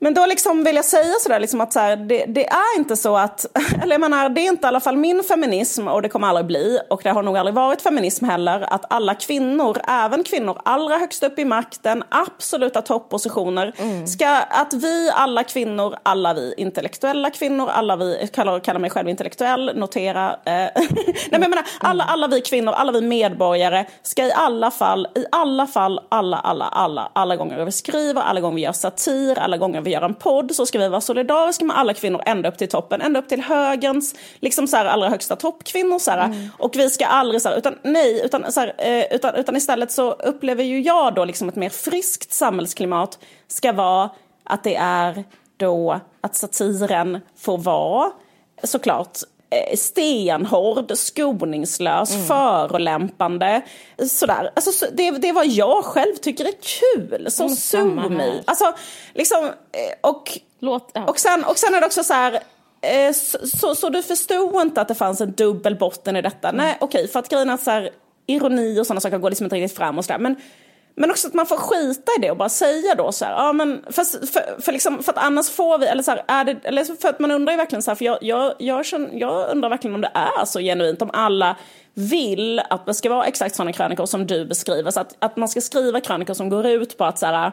Men då liksom vill jag säga sådär liksom att så här, det, det är inte så att, eller jag menar det är inte i alla fall min feminism och det kommer aldrig bli och det har nog aldrig varit feminism heller att alla kvinnor, även kvinnor allra högst upp i makten, absoluta toppositioner, ska att vi alla kvinnor, alla vi intellektuella kvinnor, alla vi, kallar, kallar mig själv intellektuell, notera, eh, nej men jag menar alla, alla vi kvinnor, alla vi medborgare ska i alla fall, i alla fall, alla, alla, alla, alla gånger vi skriver, alla gånger vi gör satir, alla gånger vi gör en podd så ska vi vara solidariska med alla kvinnor ända upp till toppen, ända upp till högerns, liksom så här allra högsta toppkvinnor så här. Och vi ska aldrig så här, utan nej, utan, så här, eh, utan, utan istället så upplever ju jag då liksom ett mer friskt samhällsklimat ska vara att det är då att satiren får vara såklart stenhård, skoningslös, förolämpande. Sådär. Alltså, så, det, det är vad jag själv tycker är kul. Mm, me. här. Alltså, liksom, eh, och, Låt, ja. och, sen, och sen är det också så här... eh, Så, så, så du förstod inte att det fanns en dubbel botten i detta? Nej, okej, för att grejen är att så här, ironi och sådana saker går liksom inte riktigt fram och sådär. Men, men också att man får skita i det och bara säga då så här, ja men för, för, för, liksom, för att annars får vi, eller så här, är det, eller så för att man undrar ju verkligen så här, för jag, jag, jag, känner, jag undrar verkligen om det är så genuint, om alla vill att det ska vara exakt sådana krönikor som du beskriver, så att, att man ska skriva krönikor som går ut på att så här,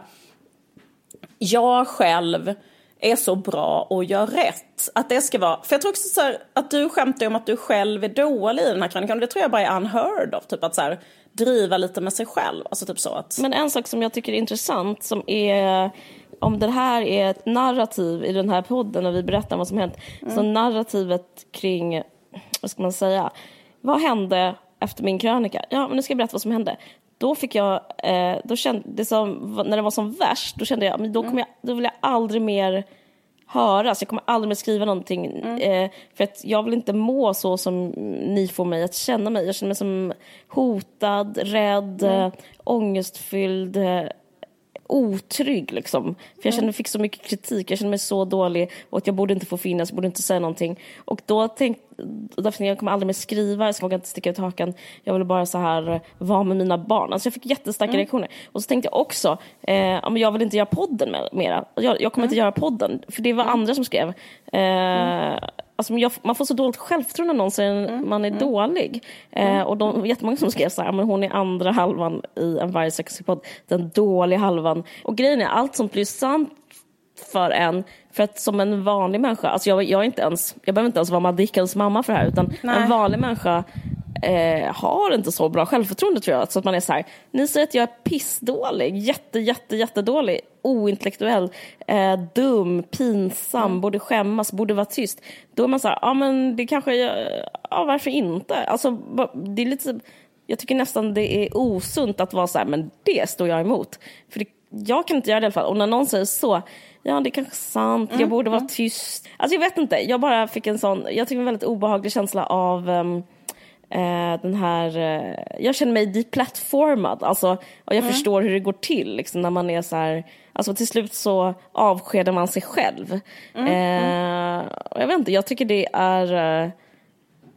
jag själv är så bra och gör rätt. Att det ska vara, för jag tror också så här, att du skämtar om att du själv är dålig i den här krönikan. Det tror jag bara är unheard of. Typ att så här, driva lite med sig själv. Alltså typ så att... Men en sak som jag tycker är intressant som är om det här är ett narrativ i den här podden och vi berättar vad som hänt. Så narrativet kring, vad ska man säga, vad hände efter min krönika? Ja, men nu ska jag berätta vad som hände. Då fick jag, eh, då kände, det som, när det var som värst, då kände jag, men då, kommer jag, då vill jag aldrig mer höras. Jag kommer aldrig mer skriva någonting. Eh, för att jag vill inte må så som ni får mig att känna mig. Jag känner mig som hotad, rädd, mm. ångestfylld, eh, otrygg. Liksom. För jag kände, fick så mycket kritik, jag kände mig så dålig och att jag borde inte få finnas, jag borde inte säga någonting. Och då tänkte därför jag kommer aldrig mer skriva, jag vågar inte sticka ut hakan. Jag ville bara så här vara med mina barn. Alltså jag fick jättestarka mm. reaktioner. Och så tänkte jag också, eh, jag vill inte göra podden mera. Jag, jag kommer inte göra podden, för det var andra som skrev. Eh, Alltså, jag, man får så dåligt självförtroende när någon säger att man är dålig. Eh, och de, jättemånga som skrev så här, men hon är andra halvan i en varje podd, den dåliga halvan. Och grejen är, allt som blir sant för en, för att som en vanlig människa, alltså jag, jag, är inte ens, jag behöver inte ens vara Madikans mamma för det här, utan Nej. en vanlig människa eh, har inte så bra självförtroende tror jag. Så att man är så här, ni säger att jag är pissdålig, jätte, jätte, jättedålig, ointellektuell, eh, dum, pinsam, Mm. borde skämmas, borde vara tyst. Då är man så här, ja men det kanske, ja varför inte? Alltså det är lite, jag tycker nästan det är osunt att vara så här, men det står jag emot. För det, jag kan inte göra det i alla fall. Och när någon säger så, ja det är kanske sant, Mm, jag borde vara tyst. Alltså jag vet inte, jag bara fick en sån, jag tycker en väldigt obehaglig känsla av ehm, eh, den här, eh, jag känner mig deplatformad, alltså, och Mm. jag förstår hur det går till liksom, när man är så här, alltså till slut så avskedar man sig själv. Mm, Eh, jag vet inte, jag tycker det är, eh,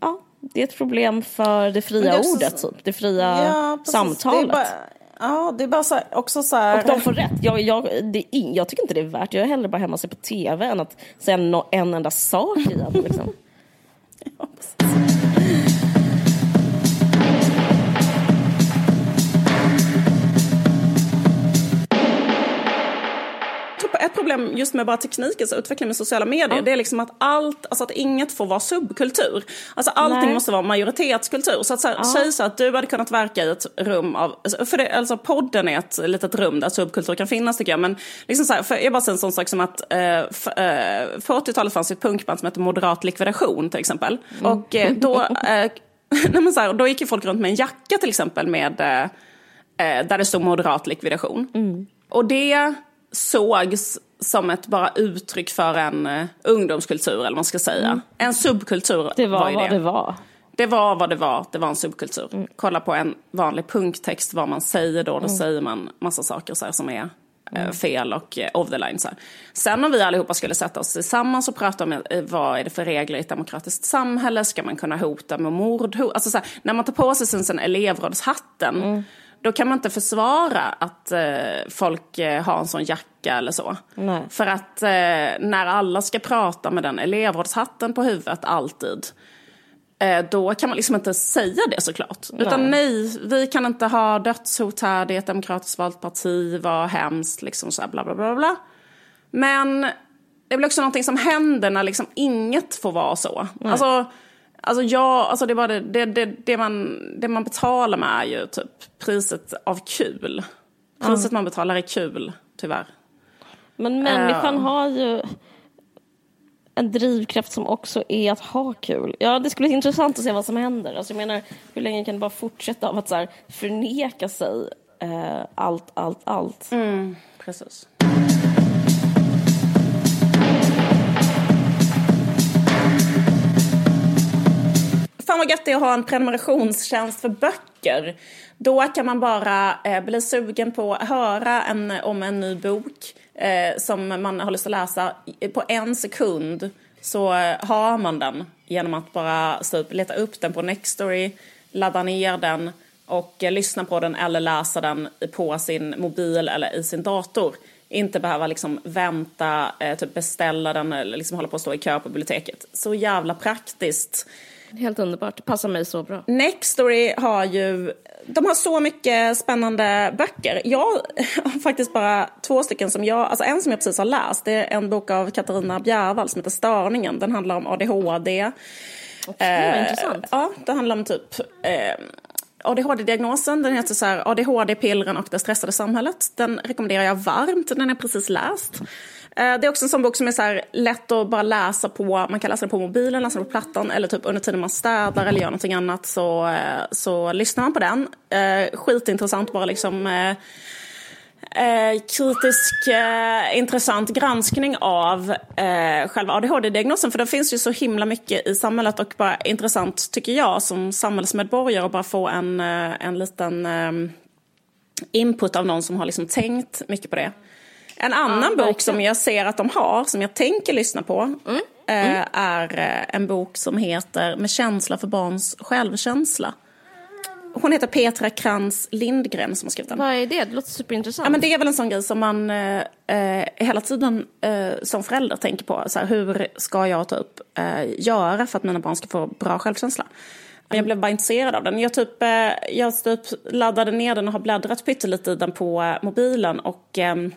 ja, det är ett problem för det fria det ordet, så- typ, det fria Ja, samtalet. Det ja, det är bara så här, också så här... Och de får rätt. Jag, jag, det in, jag tycker inte det är värt. Jag är hellre bara hemma och se på tv än att säga no, en enda sak igen. Liksom. Ja, precis. Ett problem just med bara teknikens utveckling med sociala medier, det är liksom att allt, alltså att inget får vara subkultur. Alltså allting Nej. måste vara majoritetskultur. Så att så här, säg så att du hade kunnat verka i ett rum av, alltså, för det, alltså podden är ett litet rum där subkultur kan finnas tycker jag. Men liksom så här, för jag bara säger en sån sak som att eh, f, eh, på 80-talet fanns ett punkband som hette Moderat likvidation till exempel. Och eh, då, eh, nej, så här, då gick ju folk runt med en jacka till exempel med eh, eh, där det stod moderat likvidation. Och det sågs som ett bara uttryck för en eh, ungdomskultur, eller vad man ska säga. En subkultur Det var, ju vad det var. Det var vad det var, det var en subkultur. Kolla på en vanlig punktext, vad man säger då, då säger man massa saker så här, som är eh, fel och eh, off the line. Så här. Sen om vi allihopa skulle sätta oss tillsammans och prata om vad är det för regler i ett demokratiskt samhälle, ska man kunna hota med mord? Ho- Alltså, så här, när man tar på sig sen, sen elevrådshatten, då kan man inte försvara att eh, folk eh, har en sån jacka eller så. Nej. För att eh, när alla ska prata med den elevrådshatten på huvudet alltid, eh, då kan man liksom inte säga det såklart. Utan nej, vi kan inte ha dödshot här, det är ett demokratiskt valt parti, vad hemskt, liksom så här bla bla bla bla. Men det blir också någonting som händer när liksom inget får vara så. Alltså, alltså, jag, alltså det, bara det, det, det, det, man, det man betalar med är ju typ priset av kul. Priset man betalar är kul, tyvärr. Men människan Ja. har ju en drivkraft som också är att ha kul. Ja, det skulle bli intressant att se vad som händer. Alltså, jag menar, hur länge kan det bara fortsätta av att så här, förneka sig eh, allt, allt, allt? Precis. Fan vad gött det är att ha en prenumerationstjänst för böcker. Då kan man bara eh, bli sugen på att höra en, om en ny bok eh, som man har lust att läsa. På en sekund så eh, har man den genom att bara typ, leta upp den på Nextory, ladda ner den och eh, lyssna på den eller läsa den på sin mobil eller i sin dator. Inte behöva liksom vänta, eh, typ beställa den eller liksom hålla på att stå i kö på biblioteket. Så jävla praktiskt. Helt underbart. Det passar mig så bra. Nextory har ju, de har så mycket spännande böcker. Jag har faktiskt bara två stycken som jag, alltså en som jag precis har läst. Det är en bok av Katarina Bjärvall som heter Störningen. Den handlar om ADHD. Okej, vad intressant. Ja, det handlar om typ eh, ADHD-diagnosen. Den heter så här ADHD-pillren och det stressade samhället. Den rekommenderar jag varmt. Den är precis läst. Eh, det är också en sån bok som är så här lätt att bara läsa på. Man kan läsa den på mobilen, läsa den på plattan eller typ under tiden man städar eller gör någonting annat så, eh, så lyssnar man på den. Eh, skitintressant bara liksom eh, kritisk, eh, intressant granskning av eh, själva ADHD-diagnosen. För det finns ju så himla mycket i samhället och bara intressant, tycker jag, som samhällsmedborgare att bara få en, en liten input av någon som har liksom tänkt mycket på det. En annan bok verkligen. som jag ser att de har, som jag tänker lyssna på, eh, är eh, en bok som heter Med känsla för barns självkänsla. hon heter Petra Krantz Lindgren som har skrivit den. Vad är det? Det låter superintressant. Ja, men det är väl en sån grej som man eh, eh, hela tiden eh, som förälder tänker på. Så här, hur ska jag typ, eh, göra för att mina barn ska få bra självkänsla? Jag blev bara intresserad av den. Jag, typ, jag typ laddade ner den och har bläddrat pyttelite i den på mobilen. Och ehm,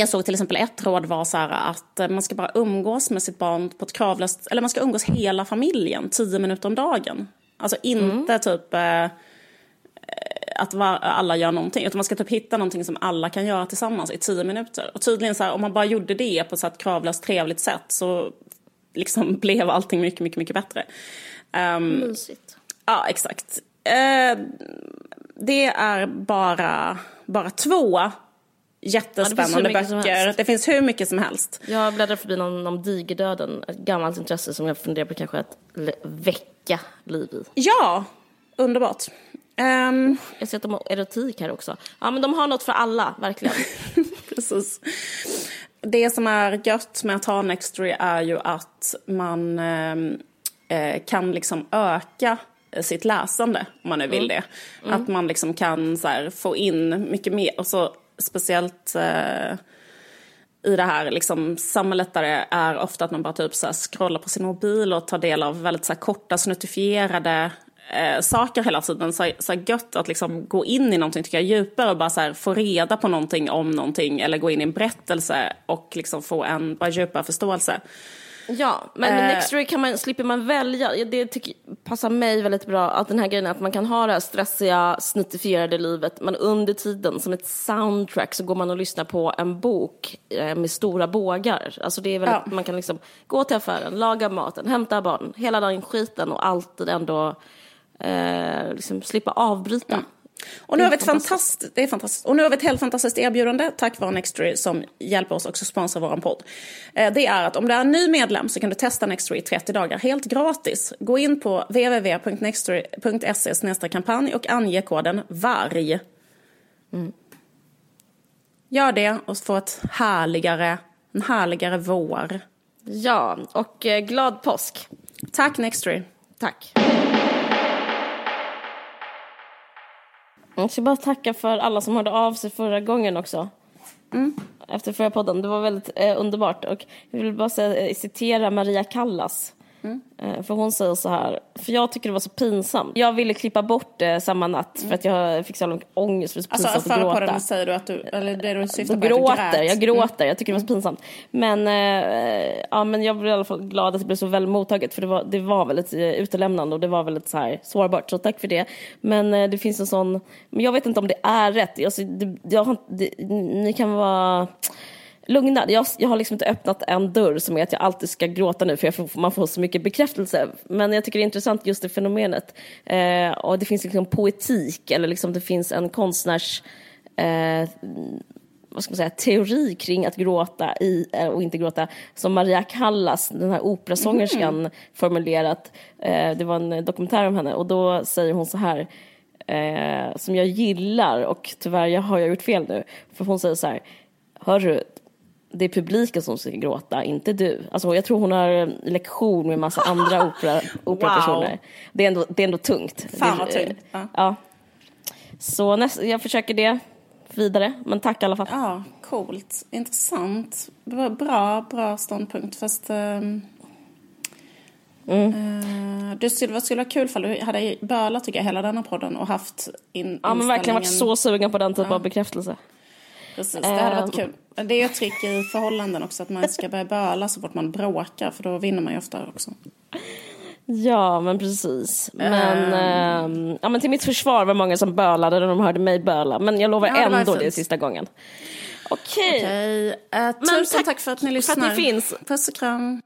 jag såg till exempel ett råd var så att man ska bara umgås med sitt barn på ett kravlöst... Eller man ska umgås hela familjen tio minuter om dagen. Alltså inte mm. typ eh, att alla gör någonting. Utan man ska typ hitta någonting som alla kan göra tillsammans i tio minuter. Och tydligen så här, om man bara gjorde det på ett kravlöst trevligt sätt så liksom blev allting mycket, mycket, mycket bättre. Um, Mysigt. Ja, exakt. Uh, det är bara, bara två jättespännande ja, det böcker. Det finns hur mycket som helst. Jag bläddrar förbi någon om digerdöden, ett gammalt intresse som jag funderar på kanske att väcka liv i. Ja, underbart. Um, jag ser att de har erotik här också. Ja, men de har något för alla, verkligen. Precis. Det som är gött med att ha Nextory är ju att man ehm, eh, kan liksom öka sitt läsande, om man nu vill mm. det. Mm. Att man liksom kan här, få in mycket mer. Och så speciellt eh, i det här liksom, samhället där det är ofta att man bara typ så här, scrollar på sin mobil och tar del av väldigt så här, korta snuttifierade eh, saker hela tiden. Så, så gött att liksom gå in i någonting tycker jag djupare och bara så här, få reda på någonting om någonting eller gå in i en berättelse och liksom få en bara djupare förståelse. Ja, men med eh. Nextory kan man, slipper man välja. Det tycker, passar mig väldigt bra, att den här grejen att man kan ha det här stressiga, snuttifierade livet, men under tiden som ett soundtrack så går man och lyssnar på en bok eh, med stora bågar. Alltså det är väldigt, ja. man kan liksom gå till affären, laga maten, hämta barn, hela den skiten och alltid ändå eh, liksom slippa avbryta. Mm. Och nu har vi ett fantastiskt, det är fantastiskt. Och nu har vi ett helt fantastiskt erbjudande tack vare Nextory som hjälper oss också sponsra vår podd. Eh, det är att om du är ny medlem så kan du testa Nextory i 30 dagar helt gratis. Gå in på www.nextory.se kampanj och ange koden VARG. Mm. Gör det och få ett härligare, en härligare vår. Ja, och eh, glad påsk. Tack Nextory. Tack. Jag ska bara tacka för alla som hörde av sig förra gången också. Mm. Efter förra podden. Det var väldigt eh, underbart. Och jag vill bara säga, citera Maria Callas. Mm. Eh, för hon säger så här, för jag tycker det var så pinsamt. Jag ville klippa bort det samma natt mm. för att jag fick så lång ångest för det var så alltså, pinsamt att gråta. säger du att du, eller det du syftar på gråter, att du grät. Jag gråter, mm. jag tycker det var så pinsamt. Men, eh, ja, men jag blev i alla fall glad att det blev så väl mottaget för det var, det var väldigt eh, utelämnande och det var väldigt så här sårbart. Så tack för det. Men eh, det finns en sån, men jag vet inte om det är rätt. Alltså, det, jag, det, ni kan vara lugna. Jag, jag har liksom inte öppnat en dörr som är att jag alltid ska gråta nu för får, man får så mycket bekräftelse. Men jag tycker det är intressant just det fenomenet. Eh, och det finns liksom poetik eller liksom det finns en konstnärs eh, vad ska man säga, teori kring att gråta i, eh, och inte gråta som Maria Callas, den här operasångerskan, mm. formulerat. Eh, det var en dokumentär om henne och då säger hon så här eh, som jag gillar och tyvärr jag har jag gjort fel nu. För hon säger så här, hörru, det är publiken som ska gråta, inte du. Alltså, jag tror hon har lektion med massa andra opera, operapersoner. Wow. Det, är ändå, det är ändå tungt. Fan vad tungt. Ja. ja. Så näst, jag försöker det vidare, men tack i alla fall. Ja, coolt. Intressant. Bra, bra ståndpunkt. Fast... Um... Mm. Uh, det skulle, skulle vara kul om du hade bölat tycker jag hela denna podden och haft in, Ja men verkligen varit så sugen på den typen ja. av bekräftelse. Precis, det hade varit ehm. kul. Det är ett trick i förhållanden också att man ska börja böla så fort man bråkar för då vinner man ju ofta också. Ja, men precis. Men, um, äh, ja, men till mitt försvar var många som bölade när de hörde mig böla. Men jag lovar ja, ändå det, det sista gången. Okej. Okay. okay. Uh, tusen tack, tack, för att ni lyssnar. För att ni finns. Puss och kram.